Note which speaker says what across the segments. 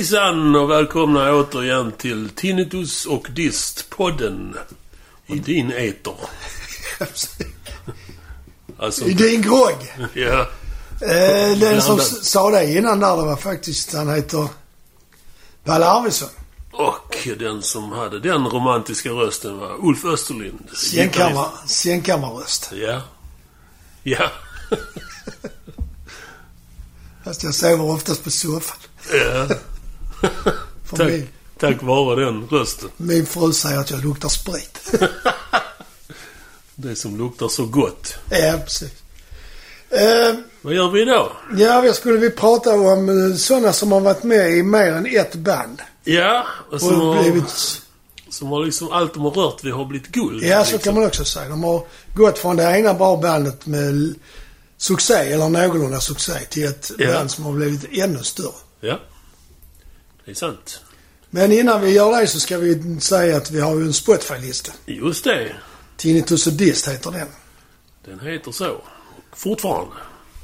Speaker 1: Hejsan och välkomna återigen till Tinnitus och Dist-podden. I din eter. Alltså,
Speaker 2: I din grogg.
Speaker 1: ja.
Speaker 2: Eh, den som sa det innan där, det var faktiskt, han heter Palle Arvidsson.
Speaker 1: Och den som hade den romantiska rösten var Ulf Österlind.
Speaker 2: Sängkammar, sängkammarröst.
Speaker 1: Ja. Ja.
Speaker 2: Fast jag sover oftast på soffan.
Speaker 1: ja. Tack,
Speaker 2: min,
Speaker 1: tack vare den rösten.
Speaker 2: min fru säger att jag luktar sprit.
Speaker 1: Det som luktar så gott.
Speaker 2: ja, precis. Eh,
Speaker 1: Vad gör vi idag?
Speaker 2: ja, jag skulle vi prata om eh, sådana som har varit med i mer än ett band.
Speaker 1: Ja, och som
Speaker 2: Och
Speaker 1: har,
Speaker 2: blivit...
Speaker 1: som har liksom allt de har rört vid har blivit guld.
Speaker 2: Ja, så
Speaker 1: liksom.
Speaker 2: kan man också säga. De har gått från det ena bra bandet med succé, eller någorlunda succé, till ett
Speaker 1: Ja.
Speaker 2: band som har blivit ännu större.
Speaker 1: Ja. Det är sant.
Speaker 2: Men innan vi gör det så ska vi säga att vi har ju en Spotify-lista.
Speaker 1: Just det.
Speaker 2: Tinnitus och Dist heter den.
Speaker 1: Den heter så. Fortfarande.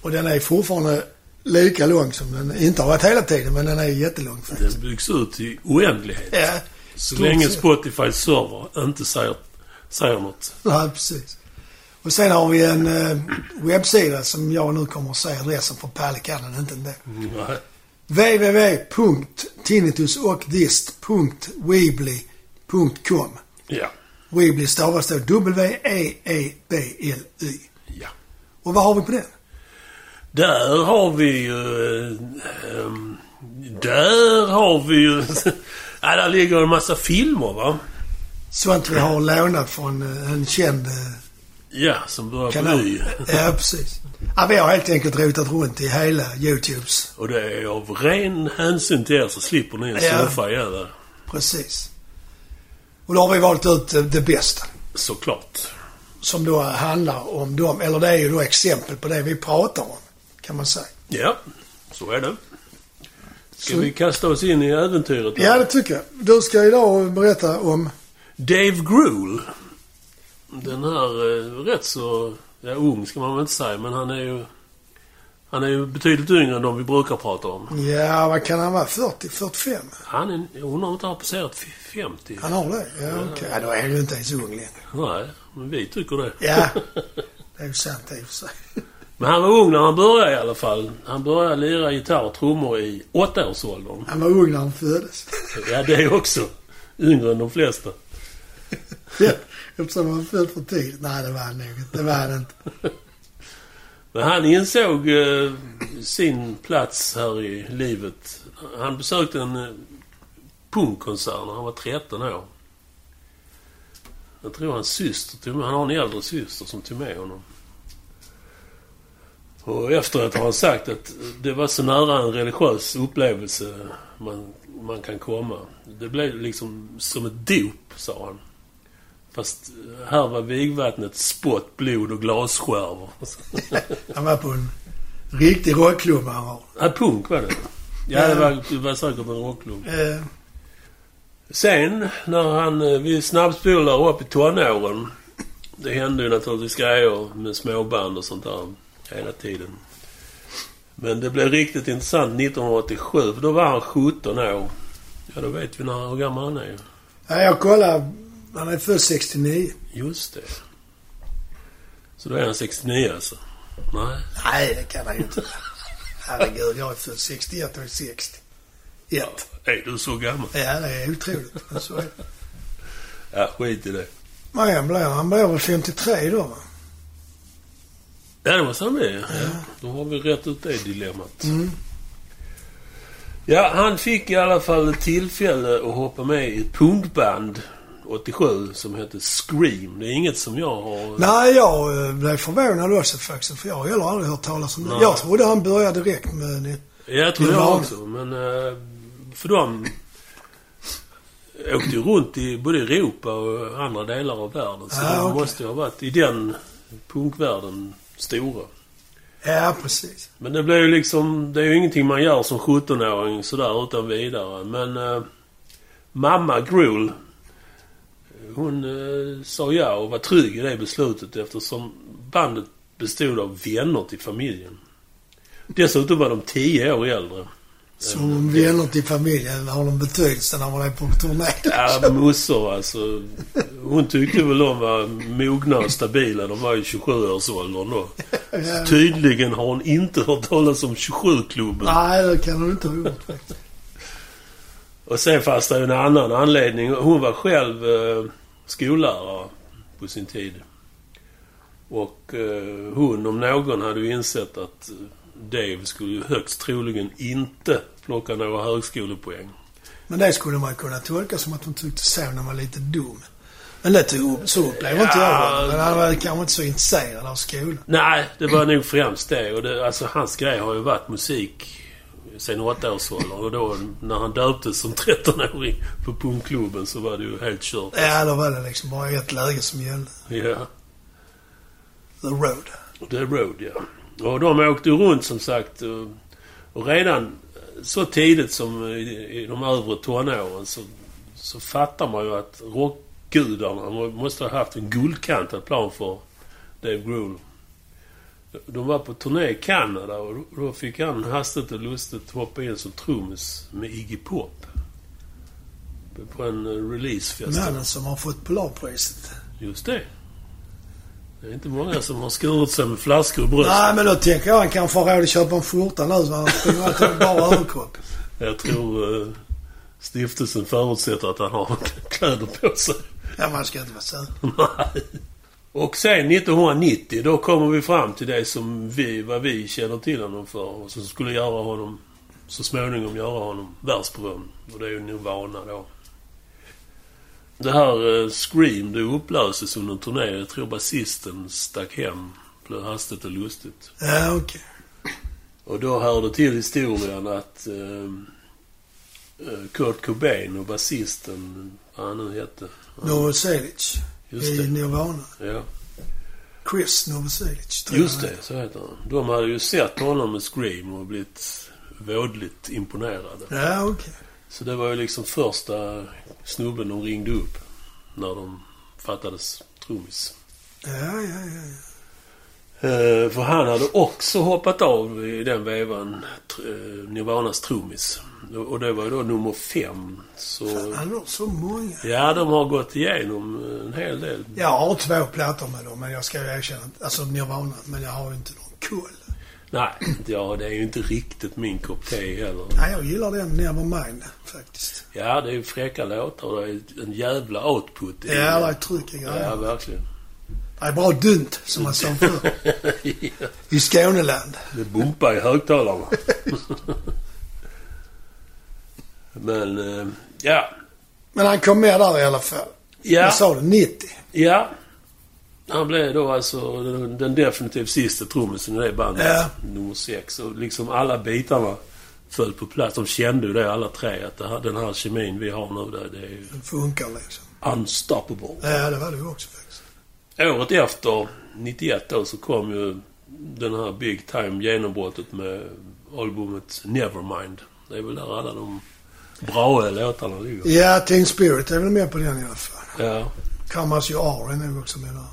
Speaker 2: Och den är fortfarande lika lång som den inte har varit hela tiden, men den är jättelång faktiskt.
Speaker 1: Den byggs ut i oändlighet.
Speaker 2: Ja,
Speaker 1: Så länge. Spotifys server inte säger, säger något.
Speaker 2: Ja, precis. Och sen har vi en eh, webbsida som jag nu kommer att säga adressen för Palle kan den inte.
Speaker 1: Nej.
Speaker 2: www.tinnitus-och-dist.weebly.com
Speaker 1: Ja.
Speaker 2: Weebly stavas då W-E-E-B-L-Y.
Speaker 1: Ja.
Speaker 2: Och vad har vi på den?
Speaker 1: Där har vi ju... ehm, där har vi ju... ja, där ligger en massa filmer va?
Speaker 2: Sånt vi har lånat från eh, en känd eh,
Speaker 1: Ja, som börjar på
Speaker 2: kanal.
Speaker 1: Y.
Speaker 2: Ja, precis. Ja, vi har helt enkelt rotat runt i hela YouTubes.
Speaker 1: Och det är av ren hänsyn till er så slipper ni en
Speaker 2: Ja.
Speaker 1: igen där.
Speaker 2: Precis. Och då har vi valt ut det bästa.
Speaker 1: Såklart.
Speaker 2: Som då handlar om dem, eller det är ju då exempel på det vi pratar om. Kan man säga.
Speaker 1: Ja, så är det. Ska
Speaker 2: Så-
Speaker 1: vi kasta oss in i äventyret? då?
Speaker 2: Ja, det tycker jag. Du ska idag berätta om...
Speaker 1: Dave Grohl. Den här eh, rätt så... Ja, ung ska man väl inte säga, men han är ju... Han är ju betydligt yngre än de vi brukar prata om.
Speaker 2: Ja, vad kan han vara? 40? 45?
Speaker 1: Han är... Jag undrar om inte han passerat f- 50?
Speaker 2: Han har det? Ja, okej. Ja, då är han ju inte ens ung längre.
Speaker 1: Nej, men vi tycker det.
Speaker 2: Ja, det är ju sant i och för sig.
Speaker 1: Men han var ung när han började i alla fall. Han började lira gitarr och trummor i åttaårsåldern.
Speaker 2: Han var ung när han föddes.
Speaker 1: Ja, det är också. Yngre än de flesta.
Speaker 2: Eftersom han var född för tidigt. Nej, det var han nog inte. Det var han inte.
Speaker 1: Men han insåg eh, sin plats här i livet. Han besökte en eh, punkkonsert när han var 13 år. Jag tror hans syster tog med, Han har en äldre syster som tog med honom. Och efteråt har han sagt att det var så nära en religiös upplevelse man, man kan komma. Det blev liksom som ett dop, sa han. Fast här var vigvattnet spott, blod och glasskärvor.
Speaker 2: Han var på en riktig rockklubb han var.
Speaker 1: Ja, punk var det. Ja, det var, det var säkert en rockklubb.
Speaker 2: Eh,
Speaker 1: Sen, när han... eh, Vi snabbspolar upp i tonåren. Det hände ju naturligtvis grejer med småband och sånt där hela tiden. Men det blev riktigt intressant 1987, för då var han 17 år. Ja, då vet vi när, hur gammal han är.
Speaker 2: ja, jag kollade. Han är född 69.
Speaker 1: Just det. Så då är han 69 alltså? Nej.
Speaker 2: Nej, det kan han ju inte. Herregud, jag är född 61 och är 60. Ett.
Speaker 1: Är du så gammal?
Speaker 2: Ja, det är otroligt. Men så är det.
Speaker 1: Ja, skit i det.
Speaker 2: Vad han blir? Han blir väl 53 då, va?
Speaker 1: Ja, det var så med. Ja. Då har vi rätt ut det dilemmat.
Speaker 2: Mm.
Speaker 1: Ja, han fick i alla fall ett tillfälle att hoppa med i ett punkband 87 som hette Scream. Det är inget som jag har...
Speaker 2: Nej, jag eh, blev förvånad också faktiskt. För jag har heller aldrig hört talas om det. Jag trodde han började direkt med det.
Speaker 1: Jag tror jag också, men... eh, För de åkte ju runt i både Europa och andra delar av världen. Så
Speaker 2: Ah,
Speaker 1: de
Speaker 2: okej.
Speaker 1: måste ju ha varit i den punkvärlden stora.
Speaker 2: Ja, precis.
Speaker 1: Men det blir ju liksom... Det är ju ingenting man gör som 17-åring sådär utan vidare. Men eh, mamma Gruhl, hon eh, sa ja och var trygg i det beslutet eftersom bandet bestod av vänner till familjen. Dessutom var de 10 år äldre.
Speaker 2: Som vänner till familjen har de betydelse när man är på turné.
Speaker 1: Ja, mossor alltså. Hon tyckte väl de var mogna och stabila. De var i 27-årsåldern då.
Speaker 2: Ja.
Speaker 1: Tydligen har hon inte hört talas om 27-klubben.
Speaker 2: Nej, det kan hon inte ha gjort faktiskt.
Speaker 1: Och sen fanns det ju en annan anledning. Hon var själv eh, skollärare på sin tid. Och eh, hon om någon hade ju insett att eh, Dave skulle ju högst troligen inte plocka några högskolepoäng.
Speaker 2: Men det skulle man kunna tolka som att hon tyckte sonen var lite dum. Men det tog, så upplever inte jag
Speaker 1: Ja.
Speaker 2: Men han var kanske inte så intresserad av skolan.
Speaker 1: Nej, det var nog främst det. Och det, alltså hans grej har ju varit musik sen åttaårsåldern. Och då när han döptes som 13-åring på punkklubben så var det ju helt kört.
Speaker 2: Ja, då var det liksom bara ett läge som gällde.
Speaker 1: Ja.
Speaker 2: The road.
Speaker 1: The Road, ja. Och de åkte ju runt som sagt. och- redan så tidigt som i, de övre tonåren så, så fattar man ju att rockgudarna må- måste ha haft en guldkantad plan för Dave Grohl. De var på turné i Kanada och då- fick han hastigt och lustigt hoppa in som trummis med Iggy Pop. På en eh, releasefest.
Speaker 2: Mannen som har fått Polarpriset.
Speaker 1: Just det. Det är inte många som har skurit sig med flaskor i bröstet.
Speaker 2: Nej, men då tänker jag han kanske har råd att köpa en skjorta nu. Så han springer bara överkropp.
Speaker 1: Jag tror eh, stiftelsen förutsätter att han har kläder på sig.
Speaker 2: Ja, man ska inte vara sur.
Speaker 1: Nej. Och sen 1990, då kommer vi fram till det som vi, vad vi känner till honom för. Och som skulle göra honom, så småningom göra honom världsberömd. Och det är ju Nirvana då. Det här eh, Scream, det upplöses under en turné. Jag tror basisten stack hem. Hastigt och lustigt.
Speaker 2: Ja, okej.
Speaker 1: Och då hör det till historien att eh, eh, Kurt Cobain och basisten, vad han nu hette.
Speaker 2: Novoselic.
Speaker 1: Just
Speaker 2: I. Nirvana.
Speaker 1: Ja,
Speaker 2: Chris Novoselic.
Speaker 1: just det. Så heter han. De hade ju sett honom med Scream och blivit vådligt imponerade.
Speaker 2: Ja, okej.
Speaker 1: Så det var ju liksom första snubben de ringde upp när de fattades trummis.
Speaker 2: Ja, ja, ja. ja.
Speaker 1: Eh, för han hade också hoppat av i den vevan, eh, Nirvanas trummis. Och- det var ju då nummer fem. Så...
Speaker 2: Han har så många.
Speaker 1: Ja, de har gått igenom en hel del.
Speaker 2: Jag har två plattor med dem, men jag ska ju erkänna Alltså Nirvana, men jag har ju inte någon koll.
Speaker 1: Nej, ja, det är ju inte riktigt min kopp te heller.
Speaker 2: Nej, jag gillar den Nevermind faktiskt.
Speaker 1: Ja, det är ju fräcka låtar och det är en jävla output.
Speaker 2: Ja, det är tryck i grejerna.
Speaker 1: Ja, verkligen.
Speaker 2: Det är bra dunt, som man sa förr.
Speaker 1: Ja,
Speaker 2: I Skåneland.
Speaker 1: det bumpar i högtalarna. Men, eh, ja.
Speaker 2: Men han kom med där i alla fall.
Speaker 1: Ja,
Speaker 2: Jag sa det, 90.
Speaker 1: ja. Han blev då alltså den, den definitivt sista trummisen i det bandet.
Speaker 2: Ja.
Speaker 1: Nummer sex. Och liksom alla bitarna föll på plats. De kände ju det alla tre. Att det här, den här kemin vi har nu, det, det är ju
Speaker 2: Det funkar liksom.
Speaker 1: unstoppable.
Speaker 2: Ja, det var det ju också faktiskt.
Speaker 1: Året efter, 91 då, så kom ju den här Big Time genombrottet med albumet Nevermind. Det är väl där alla de bra låtarna ligger.
Speaker 2: Ja, Teen Spirit är väl med på den i alla fall.
Speaker 1: Ja.
Speaker 2: Come As You Are är nog också med där.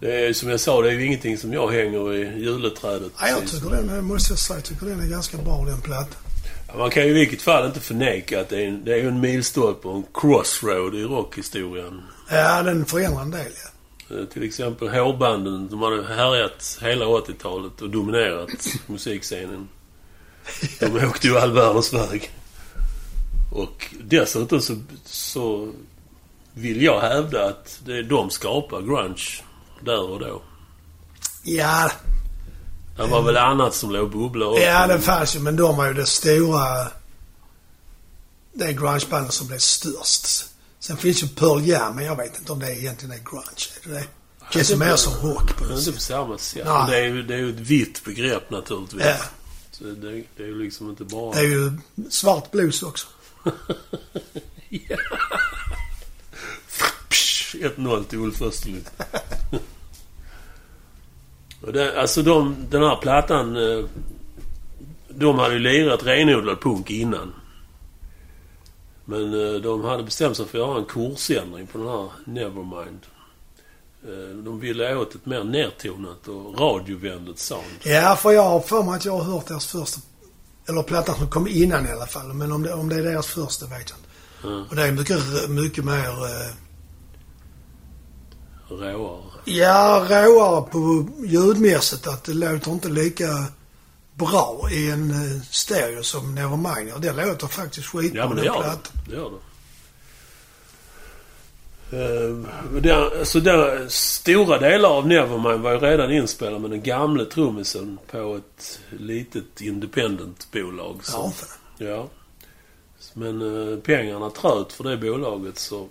Speaker 1: Det är som jag sa, det är ju ingenting som jag hänger i juleträdet.
Speaker 2: Ja, jag tycker den, är- måste jag säga, jag tycker den är ganska bra den plattan.
Speaker 1: Man kan ju i vilket fall inte förneka att det är en, det är en milstolpe och en crossroad i rockhistorien.
Speaker 2: Ja, den förändrar en del, ja.
Speaker 1: Eh, Till exempel hårbanden, de hade härjat hela 80-talet och dominerat musikscenen. De åkte ju all världens väg. Och dessutom så, så vill jag hävda att det, de skapar grunge där och då.
Speaker 2: Ja,
Speaker 1: Det var väl annat som låg upp.
Speaker 2: ja, det fanns ju, men de var ju det stora... Det grungebandet som blev störst. Sen finns ju Pearl Jam, men jag vet inte om det egentligen är grunge. Är det det? Känns ju mer som rock på något
Speaker 1: inte på
Speaker 2: sätt.
Speaker 1: samma sätt. Det är, ju, det är ju ett vitt begrepp naturligtvis.
Speaker 2: Ja.
Speaker 1: Så det, det är ju liksom inte bara...
Speaker 2: Det är ju svart blues också.
Speaker 1: Ja. Psh, 1-0 till Ulf Österlund. Alltså de, den här plattan... eh, De hade ju lirat renodlad punk innan. Men eh, de hade bestämt sig för att göra en kursändring på den här Nevermind. Eh, De ville åt ett mer nertonat och radiovänligt sound.
Speaker 2: Ja, för jag har för mig att jag har hört deras första... Eller plattan som kom innan i alla fall. Men om det, om det är deras första vet jag inte.
Speaker 1: Mm.
Speaker 2: Och det är mycket, mycket mer... Eh,
Speaker 1: Råare.
Speaker 2: ja, råare på ljudmässigt. Att det låter inte lika bra i en eh, stereo som Nevermind. Och det låter faktiskt skitbra
Speaker 1: Ja, men det gör det. Det gör det. Uh, det, så det, stora delar av Nevermind var ju redan inspelade med den gamle trummisen på ett litet independent-bolag. Så,
Speaker 2: Ja,
Speaker 1: ja. Men uh, pengarna tröt för det bolaget så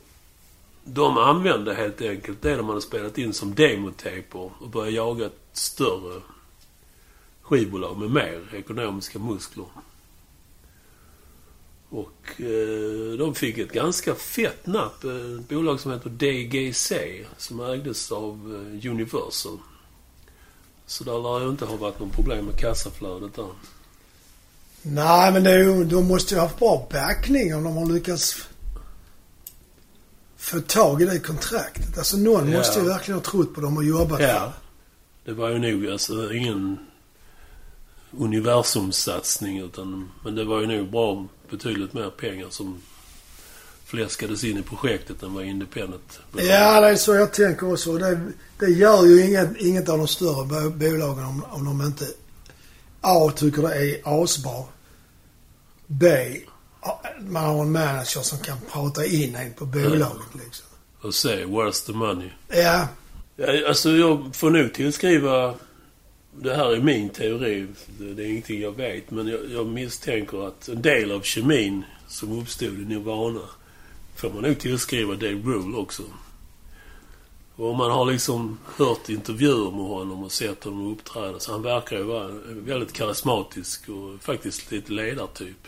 Speaker 1: de använde helt enkelt det de hade spelat in som demotaper och började jaga ett större skivbolag med mer ekonomiska muskler. Och eh, de fick ett ganska fett napp. eh, Ett bolag som heter DGC som ägdes av eh, Universal. Så där lär ju inte ha varit någon problem med kassaflödet där.
Speaker 2: Nej, men det är ju, de måste ju ha haft bra backning om de har lyckats få tag i det kontraktet. Alltså någon
Speaker 1: Ja.
Speaker 2: måste ju verkligen ha trott på dem och jobbat
Speaker 1: Ja. Det var ju nog alltså ingen universumsatsning utan... Men det var ju nog bra betydligt mer pengar som fläskades in i projektet än vad Independent.
Speaker 2: Ja, det är så jag tänker också. Det, det gör ju inget, inget av de större bo- bolagen om, om de inte A. tycker det är asbra. B. Man har en manager som kan prata in en på bolaget liksom.
Speaker 1: Och se, where's the money?
Speaker 2: Ja,
Speaker 1: Ja, alltså jag får nog tillskriva... Det här är min teori. Det, är ingenting jag vet. Men jag, jag misstänker att en del av kemin som uppstod i Nirvana får man nog tillskriva Dave Grohl också. Och om man har liksom hört intervjuer med honom och sett honom uppträda så han verkar ju vara väldigt karismatisk och faktiskt lite ledartyp.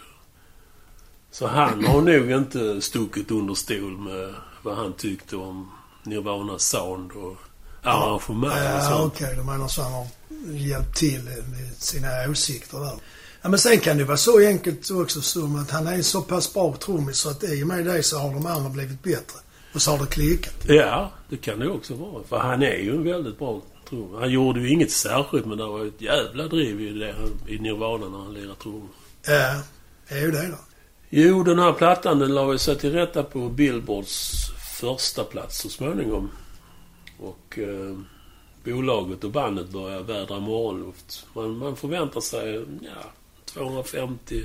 Speaker 1: Så han har nog inte stuckit under stol med vad han tyckte om Nirvanas sound och arrangemang och
Speaker 2: Ja,
Speaker 1: sånt.
Speaker 2: okej. Du menar så han har hjälpt till med sina åsikter där. Ja, men sen kan det vara så enkelt också som att han är en så pass bra trummis så att i och med det så har de andra blivit bättre. Och så har det klickat.
Speaker 1: Ja, det kan det också vara. För han är ju en väldigt bra trummor. Han gjorde ju inget särskilt men det var ett jävla driv i, det, i Nirvana när han lirade trummor.
Speaker 2: Ja, det är ju det då.
Speaker 1: Jo, den här plattan den la sig till rätta på Billboards första plats så småningom. Och eh, bolaget och bandet börjar vädra morgonluft. Man, man förväntar sig, ja, 250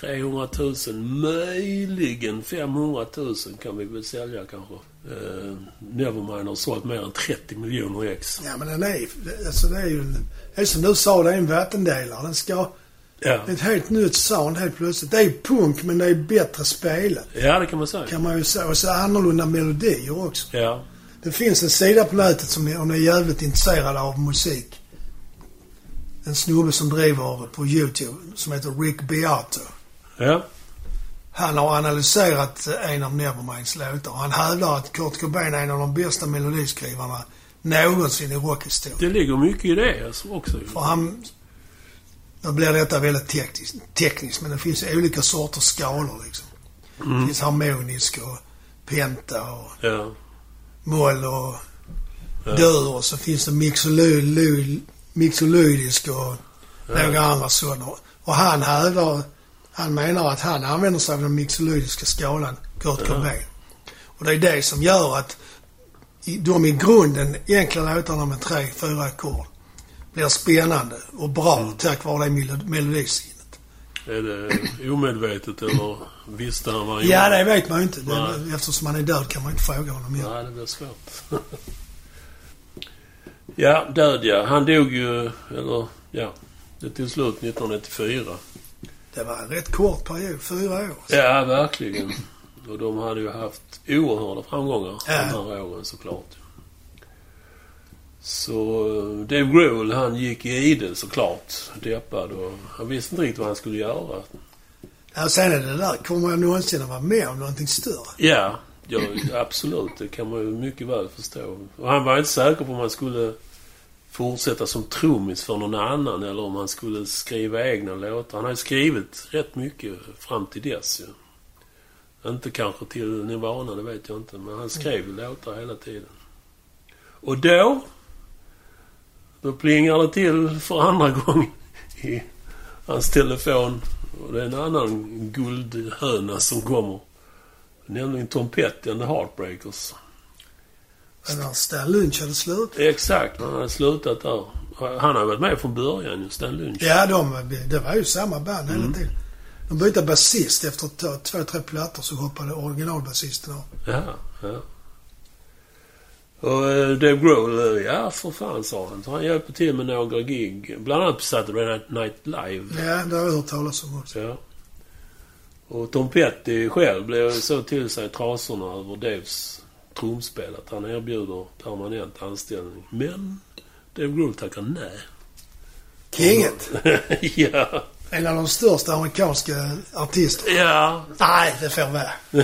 Speaker 1: 300 000, möjligen 500 000 kan vi väl sälja kanske. Eh, Nevermind har sålt mer än 30 miljoner ex.
Speaker 2: Ja, men den är alltså det är ju en, det är som du sa, det är en vattendelare. Den ska...
Speaker 1: Ja.
Speaker 2: Ett helt nytt sound helt plötsligt. Det är punk men det är bättre spelat.
Speaker 1: ja, det kan man säga.
Speaker 2: Kan man ju säga. Och så annorlunda melodier också.
Speaker 1: Ja.
Speaker 2: Det finns en sida på nätet som ni, om ni är jävligt intresserade av musik. En snubbe som driver på YouTube som heter Rick Beato.
Speaker 1: Ja.
Speaker 2: Han har analyserat eh, en av Neverminds låtar. Han hävdar att Kurt Cobain är en av de bästa melodiskrivarna någonsin i rockhistorien.
Speaker 1: Det ligger mycket i det alltså också.
Speaker 2: För han... Nu blir detta väldigt tekniskt, tekniskt men det finns olika sorters skalor liksom. Det
Speaker 1: Mm.
Speaker 2: finns harmonisk och penta och
Speaker 1: Ja.
Speaker 2: Moll och
Speaker 1: Ja.
Speaker 2: dur och så finns det mixoly- mixolydisk och några andra sådana. Och han hävdar, han menar att han använder sig av den mixolydiska skalan, Kurt
Speaker 1: Ja.
Speaker 2: Cobain. Och det är det som gör att de i grunden enkla låtarna med tre, fyra ackord blir spännande och bra
Speaker 1: Mm.
Speaker 2: tack vare det melo- melodisinnet.
Speaker 1: Är det omedvetet eller visste han vad han
Speaker 2: Ja,
Speaker 1: gjorde?
Speaker 2: det vet man ju inte.
Speaker 1: Nej.
Speaker 2: eftersom han är död kan man inte fråga honom igen.
Speaker 1: Nej, det blir svårt. ja, död ja. Han dog ju, eller ja, det tog slut 1994.
Speaker 2: Det var en rätt kort period, fyra år.
Speaker 1: Ja, verkligen. Och de hade ju haft oerhörda framgångar
Speaker 2: Ja.
Speaker 1: de här åren såklart. Så Dave Grohl, han gick i ide såklart. Deppad och han visste inte riktigt vad han skulle göra.
Speaker 2: Ja, sen är det där, kommer jag någonsin att vara med om någonting större?
Speaker 1: Ja, ja, absolut. Det kan man ju mycket väl förstå. Och han var inte säker på om han skulle fortsätta som trummis för någon annan eller om han skulle skriva egna låtar. Han har ju skrivit rätt mycket fram till dess ju. Inte kanske till Nirvana, det vet jag inte. Men han skrev ju låtar hela tiden. Och då... Då plingar det till för andra gången i hans telefon. Och det är en annan guldhöna som kommer. Nämligen Tom Petty and the Heartbreakers.
Speaker 2: Men när Stan Lunch hade slut.
Speaker 1: Exakt, han hade slutat där. Han har varit med från början ju, Stan Lunch.
Speaker 2: Ja, de, det var ju samma band hela
Speaker 1: Mm.
Speaker 2: tiden. De bytte basist efter två, tre plattor så hoppade originalbasisten av.
Speaker 1: Ja, ja. Och eh, Dave Grohl, eh, ja för fan sa han. Så han hjälpte till med några gig. Bland annat på Saturday Night Live.
Speaker 2: Ja, det har jag hört talas om också.
Speaker 1: Ja. Och Tom Petty själv blev så till sig trasorna över Daves trumspel att han erbjuder permanent anställning. Men Dave Grohl tackar nej.
Speaker 2: Kinget.
Speaker 1: ja.
Speaker 2: En av de största amerikanska artisterna.
Speaker 1: Ja.
Speaker 2: Nej, det får vara.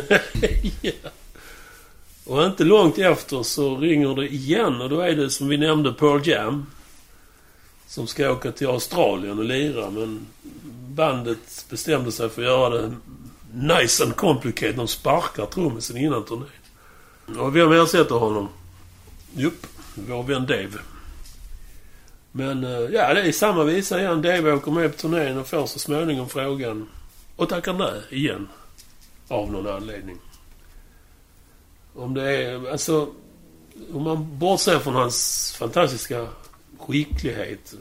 Speaker 1: ja. Och inte långt efter så ringer det igen och då är det som vi nämnde Pearl Jam. Som ska åka till Australien och lira men bandet bestämde sig för att göra det nice and complicated. De sparkar trummisen innan turnén. Och vem ersätter honom? Jupp, vår vän Dave. Men eh, ja, det är samma visa igen. Dave åker med på turnén och får så småningom frågan och tackar nej igen. Av någon anledning. Om det är, alltså... Om man bortser från hans fantastiska skicklighet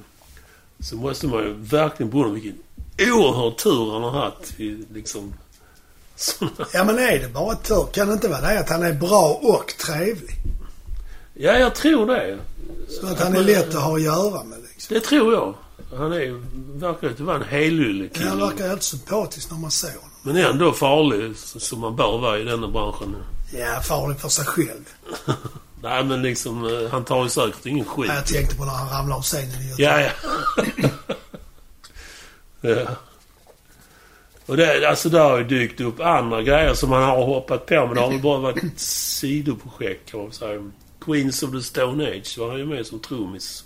Speaker 1: så måste man ju verkligen beundra vilken oerhörd tur han har haft i liksom... Såna...
Speaker 2: Ja, men är det bara tur? Kan det inte vara det att han är bra och trevlig?
Speaker 1: Ja, jag tror det.
Speaker 2: Så att han är lätt att ha att göra med liksom.
Speaker 1: Det tror jag. Han är. Verkar vara en helylle
Speaker 2: Men han verkar helt sympatisk när man ser honom.
Speaker 1: Men ändå farlig, som man bör vara i denna branschen.
Speaker 2: Ja, farlig för sig själv.
Speaker 1: Nej, men liksom... eh, Han tar ju säkert ingen skit.
Speaker 2: Jag tänkte på när han ramlade av scenen i Göteborg.
Speaker 1: Ja, ja. ja. Och det, alltså det har ju dykt upp andra grejer som han har hoppat på. Men det har väl bara varit ett sidoprojekt kan man säga. Queens of the Stone Age var han ju med som trummis.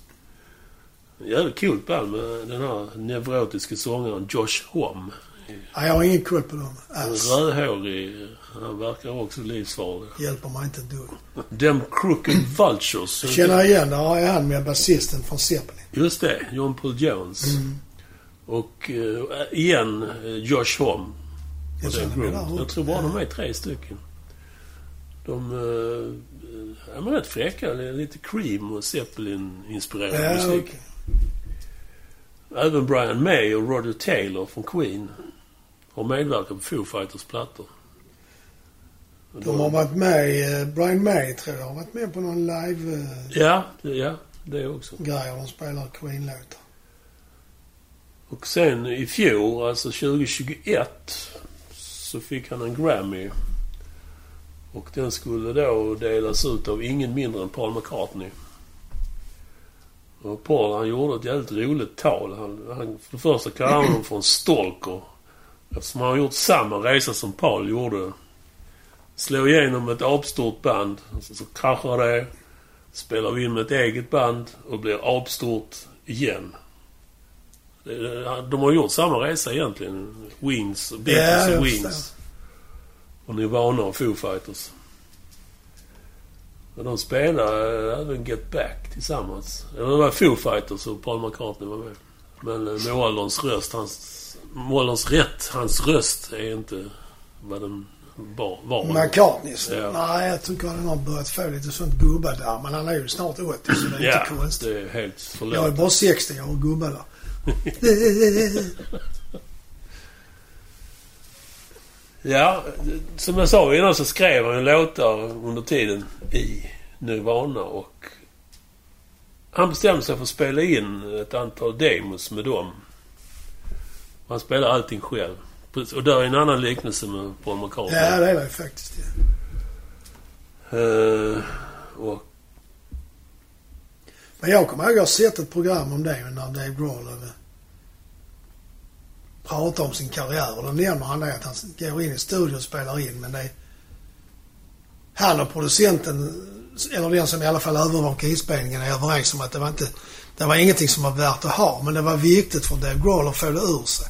Speaker 1: Jävligt coolt band med den här neurotiska sångaren Josh Homme.
Speaker 2: Ja, jag har ingen koll på dem alls.
Speaker 1: Rödhårig. Han verkar också livsfarlig.
Speaker 2: Hjälper mig inte ett dugg.
Speaker 1: Them Crooked Vultures.
Speaker 2: Jag känner igen, där jag han med basisten från Zeppelin.
Speaker 1: Just det, John Paul Jones.
Speaker 2: Mm.
Speaker 1: Och eh, igen eh, Josh Homme.
Speaker 2: Jag
Speaker 1: Jag tror bara de är tre stycken. De eh, är rätt fräcka. Är Lite Cream och Zeppelin-inspirerad
Speaker 2: Ja,
Speaker 1: musik.
Speaker 2: okej.
Speaker 1: Även Brian May och Roger Taylor från Queen har medverkat på Foo Fighters plattor.
Speaker 2: De har varit med eh, Brian May tror jag har varit med på någon live-grej
Speaker 1: Ja, det- ja, det också.
Speaker 2: och de spelar Queen-låtar.
Speaker 1: Och sen i fjol, alltså 2021, så fick han en Grammy. Och den skulle då delas ut av ingen mindre än Paul McCartney. Och Paul han gjorde ett jävligt roligt tal. Han, han, för det första kallade han honom för en stalker. Eftersom han har gjort samma resa som Paul gjorde. Slå igenom ett apstort band, så, så kraschar det. Spelar vi in med ett eget band och blir apstort igen. De har gjort samma resa egentligen. Wings, Beatles
Speaker 2: Ja,
Speaker 1: och Wings. Och Nirvana och Foo Fighters. Och de spelade eh, även Get Back tillsammans. Det var Foo Fighters och Paul McCartney var med. Men eh, med ålderns röst, hans... Med ålderns rätt, hans röst är inte vad den var.
Speaker 2: McCartneys?
Speaker 1: Ja.
Speaker 2: Nej, jag tycker han har börjat få lite sånt gubbadär. Men han är ju snart 80 så det är
Speaker 1: ja,
Speaker 2: inte konstigt.
Speaker 1: det är helt
Speaker 2: Jag är
Speaker 1: förlåt.
Speaker 2: bara 60, jag har gubbadär.
Speaker 1: Ja, som jag sa innan så skrev han låtar under tiden i Nirvana och han bestämde sig för att spela in ett antal demos med dem. Han spelar allting själv. Och där är en annan liknelse med Paul McCartney.
Speaker 2: ja, det är det faktiskt. Ja.
Speaker 1: Eh, och
Speaker 2: Men jag kommer ihåg att jag har sett ett program om det när Dave Grohl eh, pratar om sin karriär. Och då nämner han det att han går in i studion och spelar in. Men det är han och producenten, eller den som i alla fall övervakar inspelningen, är överens om att det var inte... Det var ingenting som var värt att ha. Men det var viktigt för Dave Grohl att få det ur sig.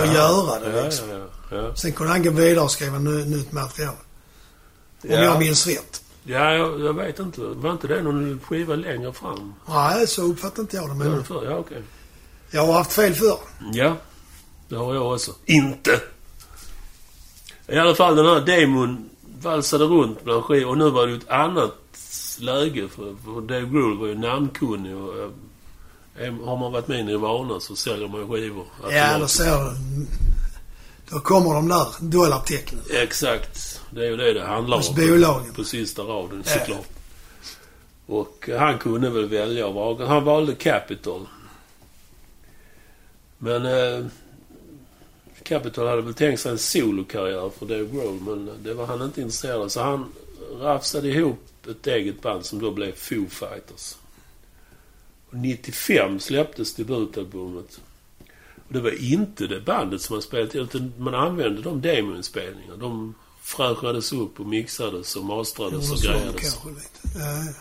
Speaker 2: Och göra det
Speaker 1: ja,
Speaker 2: liksom.
Speaker 1: ja, ja, ja.
Speaker 2: Sen kunde han gå vidare och skriva ny, nytt material. Om
Speaker 1: Ja.
Speaker 2: jag minns rätt.
Speaker 1: Ja, jag, jag vet inte. Var inte det någon skiva längre fram?
Speaker 2: Nej, så uppfattar inte jag det. Men
Speaker 1: för? Ja, okej.
Speaker 2: jag har haft fel förr.
Speaker 1: Ja, Det har jag också. Inte! I alla fall den här demon valsade runt bland skivor och nu var det ju ett annat läge för, för Dave Grohl var ju namnkunnig och har man varit med i Nirvana så säljer man skivor.
Speaker 2: Ja, ser du. Då kommer de där dollartecknen.
Speaker 1: Exakt. Det är ju det det handlar
Speaker 2: Hos
Speaker 1: om.
Speaker 2: bolagen.
Speaker 1: På sista raden
Speaker 2: Ja.
Speaker 1: såklart. Och han kunde väl välja och. Han valde Capitol. Men eh, Capitol hade väl tänkt sig en solokarriär för Dave Grohl men det var han inte intresserad av. Så han rafsade ihop ett eget band som då blev Foo Fighters. Och 95 släpptes debutalbumet. Och det var inte det bandet som man spelat in, utan man använde de demoinspelningarna. De fräschades upp och mixades och mastrades och grejades.
Speaker 2: Ja.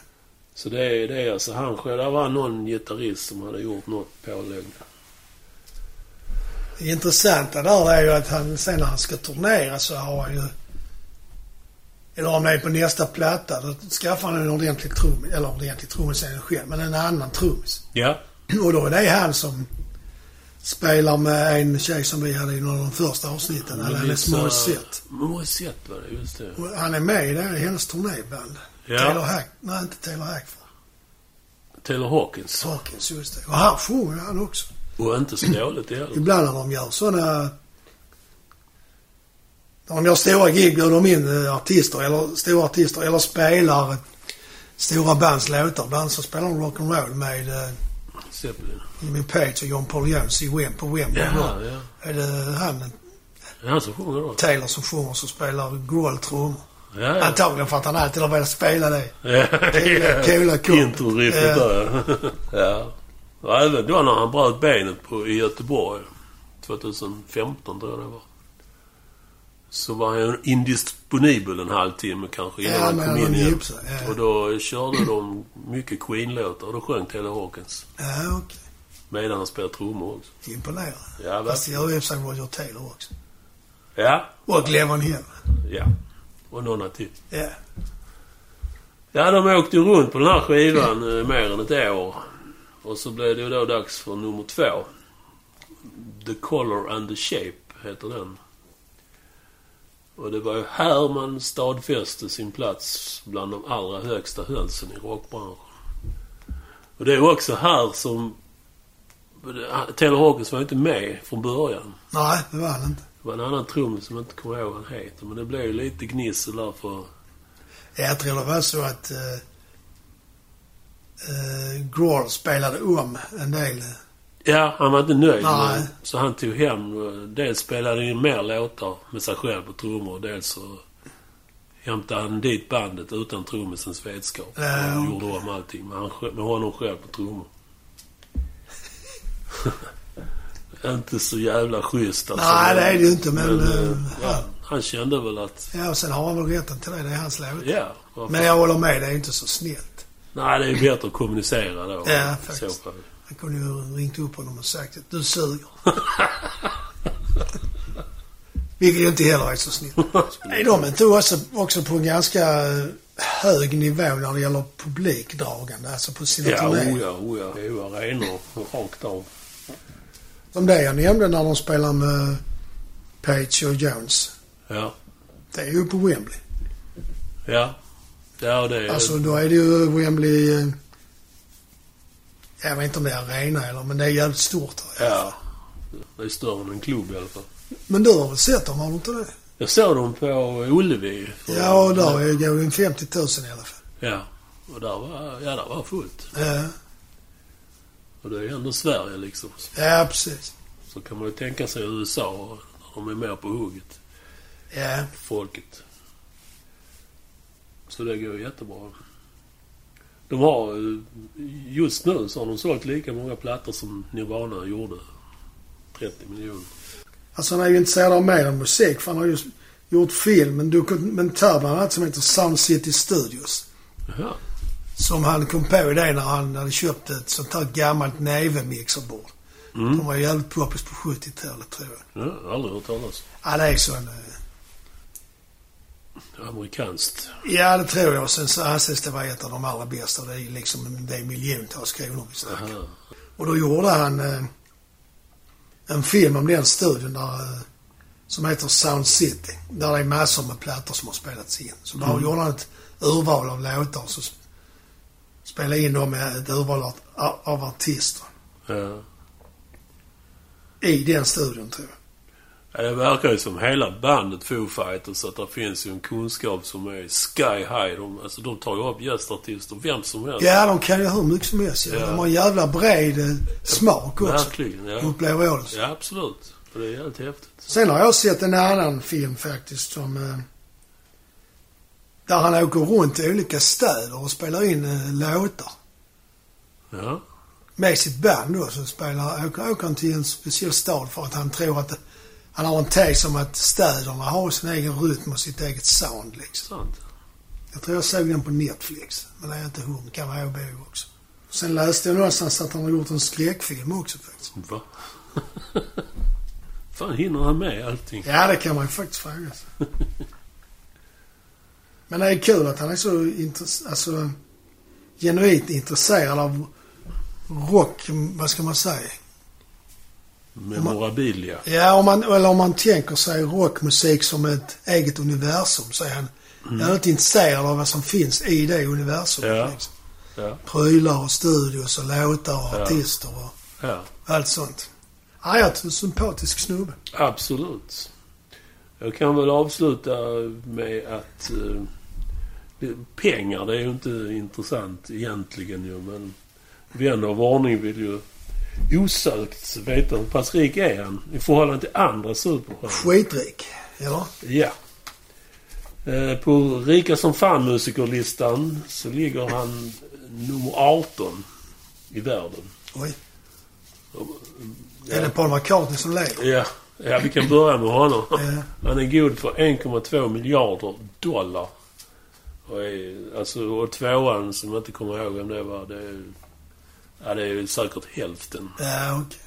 Speaker 1: Så det är, det är alltså han själv. Det var någon gitarrist som hade gjort något pålägg.
Speaker 2: Det intressanta där är ju att han sen när han ska turnera så har han ju... Eller om det är på nästa platta, då skaffar han en ordentlig trummis. Eller ordentlig trummis är han själv, men en annan trummis.
Speaker 1: Ja.
Speaker 2: Och då är det han som spelar med en tjej som vi hade i någon av de första avsnitten. Alanis Morissette.
Speaker 1: Morissette var det, just det.
Speaker 2: Och Han är med i det här, hennes turnéband. Taylor
Speaker 1: Ja.
Speaker 2: Hack... Nej, inte Taylor Hackford.
Speaker 1: Taylor Hawkins.
Speaker 2: Hawkins, just det. Och han sjunger han också.
Speaker 1: Och inte så dåligt heller.
Speaker 2: Ibland när de gör sådana... När de gör stora gig bjuder de in eh, artister, eller stora artister, eller spelar eh, stora bands låtar. Ibland så spelar de rock'n'roll med eh,
Speaker 1: Zeppelin.
Speaker 2: Jimmy Page och John Paul Jones i Wem på Wembley.
Speaker 1: Ja, ja.
Speaker 2: Är det han,
Speaker 1: Det är han som sjunger då.
Speaker 2: Taylor, som sjunger som spelar Grohl trummor?
Speaker 1: Ja, ja.
Speaker 2: Antagligen för att han alltid har velat spela det.
Speaker 1: Ja,
Speaker 2: Coola- kort.
Speaker 1: Intro-riffet
Speaker 2: Ja.
Speaker 1: där. ja. Och även då när han bröt benet på, i Göteborg. 2015 tror jag det var. Så var han indisponibel en halvtimme kanske innan
Speaker 2: Ja,
Speaker 1: han kom in igen.
Speaker 2: ja.
Speaker 1: Och då körde de mycket Queen-låtar och då sjöng Taylor Hawkins.
Speaker 2: Ja, okej.
Speaker 1: Medan han spelade trummor också.
Speaker 2: Imponerande.
Speaker 1: Ja,
Speaker 2: Fast det gör ju sig Roger Taylor också.
Speaker 1: Ja,
Speaker 2: Och Levon Hill.
Speaker 1: ja. Och några till.
Speaker 2: Ja.
Speaker 1: Ja, de åkte ju runt på den här skivan eh, mer än ett år. Och så blev det ju då dags för nummer två. The Color and the Shape heter den. Och det var ju här man stadfäste sin plats bland de allra högsta hönsen i rockbranschen. Och det är också här som... Taylor Hawkins var ju inte med från början.
Speaker 2: Nej, det var han inte.
Speaker 1: Det var en annan trummis som jag inte kommer ihåg vad han heter. Men det blev ju lite gnissel där för...
Speaker 2: Jag tror det var så att uh, uh, Grohl spelade om en del.
Speaker 1: Ja, han var inte nöjd.
Speaker 2: Nej.
Speaker 1: Så han tog hem... eh, Dels spelade han in mer låtar med sig själv på trummor dels så hämtade han dit bandet utan trummisens vetskap.
Speaker 2: Ja,
Speaker 1: och gjorde om allting med, han, med honom själv på trummor. inte så jävla schysst alltså.
Speaker 2: Nej, det är det ju inte, men...
Speaker 1: Men,
Speaker 2: eh,
Speaker 1: eh, ja, han kände väl att...
Speaker 2: ja, och sen har han väl rätten till det. Det är hans låt.
Speaker 1: Ja. varför-
Speaker 2: Men jag håller med, det är inte så snällt.
Speaker 1: Nej, det är ju bättre att kommunicera då.
Speaker 2: Ja, faktiskt. Han kunde ju ringt upp honom och sagt att du suger. Vilket ju inte heller är så snällt. Nej, de är inte också, också på en ganska eh, hög nivå när det gäller publikdragande, alltså på sina
Speaker 1: Ja,
Speaker 2: turnéer.
Speaker 1: ja, oh ja. Det är ju arenor rakt av.
Speaker 2: Som det jag nämnde när de spelar med Page och Jones.
Speaker 1: Ja.
Speaker 2: Det är ju på Wembley.
Speaker 1: Ja. Ja, det är...
Speaker 2: Alltså då är det ju Wembley... Jag vet inte om det är arena eller, men det är jävligt stort.
Speaker 1: Ja. Det är större än en klubb i alla fall.
Speaker 2: Men du har väl sett dem, har du inte det?
Speaker 1: Jag såg dem på Ullevi.
Speaker 2: Ja, och där är- går ju en 50 000 i alla fall.
Speaker 1: Ja. Och där var, ja, där var fullt.
Speaker 2: Ja,
Speaker 1: Och det är ju ändå Sverige liksom.
Speaker 2: ja precis.
Speaker 1: Så kan man ju tänka sig USA. när De är mer på hugget.
Speaker 2: Ja,
Speaker 1: Folket. Så det går jättebra. De har... Just nu så har de sålt lika många plattor som Nirvana gjorde. 30 miljoner.
Speaker 2: alltså han är ju intresserad av mer än musik för han har ju gjort film, en dokumentär bland annat som heter Sound City Studios.
Speaker 1: Jaha.
Speaker 2: Som han kom på det när han hade köpt ett sånt här gammalt Neve-mixerbord.
Speaker 1: Mm.
Speaker 2: De var jävligt poppis på 70-talet tror jag.
Speaker 1: Ja, aldrig hört talas
Speaker 2: Ja, det är sån... eh.
Speaker 1: Amerikanskt.
Speaker 2: Ja, det tror jag. Sen så anses det vara ett av de allra bästa. Det är liksom det är miljontals kronor vi snackar.
Speaker 1: Aha.
Speaker 2: Och då gjorde han... Eh, en film om den studion där, eh, som heter Sound City. Där det är massor med plattor som har spelats in. Så där
Speaker 1: Mm.
Speaker 2: gjorde han ett urval av låtar och så sp- spelade in dem med ett urval av, av artister.
Speaker 1: Ja.
Speaker 2: I den studion tror jag.
Speaker 1: Ja, det verkar ju som hela bandet Foo Fighters att det finns ju en kunskap som är sky high. De, alltså de tar ju upp gästartister, vem som helst.
Speaker 2: Ja, de kan ju hur mycket som helst. Ja. De har en jävla bred eh, smak också.
Speaker 1: Verkligen, ja.
Speaker 2: Upplever jag det.
Speaker 1: Ja, absolut. Och det är helt häftigt.
Speaker 2: Sen har jag sett en annan film faktiskt som... Eh, där han åker runt i olika städer och spelar in eh, låtar.
Speaker 1: Ja.
Speaker 2: Med sitt band då så spelar, åker, åker han till en speciell stad för att han tror att han har en tes om att städerna har sin egen rytm och sitt eget sound liksom.
Speaker 1: Sant.
Speaker 2: Jag tror jag såg den på Netflix. Men det är inte hon. kan vara HBO också. Sen läste jag någonstans att han har gjort en skräckfilm också faktiskt.
Speaker 1: Va? Fan, hinner han med allting?
Speaker 2: Ja, det kan man ju faktiskt fråga sig. Men det är kul att han är så intress- alltså, genuint intresserad av rock, vad ska man säga?
Speaker 1: Memorabilia.
Speaker 2: Ja, om man, eller om man tänker sig rockmusik som ett eget universum så är han väldigt intresserad av vad som finns i det universumet.
Speaker 1: Ja.
Speaker 2: Liksom.
Speaker 1: Ja.
Speaker 2: Prylar och studios och låtar och
Speaker 1: Ja.
Speaker 2: artister och
Speaker 1: Ja.
Speaker 2: allt sånt. Ja, jag är en sympatisk snubbe.
Speaker 1: Absolut. Jag kan väl avsluta med att eh, pengar, det är ju inte intressant egentligen ju, men vän av ordning vill ju osökt veta hur pass rik är han i förhållande till andra superstjärnor.
Speaker 2: Skitrik, eller?
Speaker 1: Ja. Eh, På Rika som fan-musikerlistan så ligger han nummer 18 i världen.
Speaker 2: Oj.
Speaker 1: Ja.
Speaker 2: Är det Paul McCartney som lever?
Speaker 1: Ja, ja vi kan börja med honom.
Speaker 2: Ja.
Speaker 1: Han är god för 1,2 miljarder dollar. Och, är, alltså, och tvåan, som jag inte kommer ihåg vem det var, det är, ja, det är säkert hälften.
Speaker 2: Ja, okej.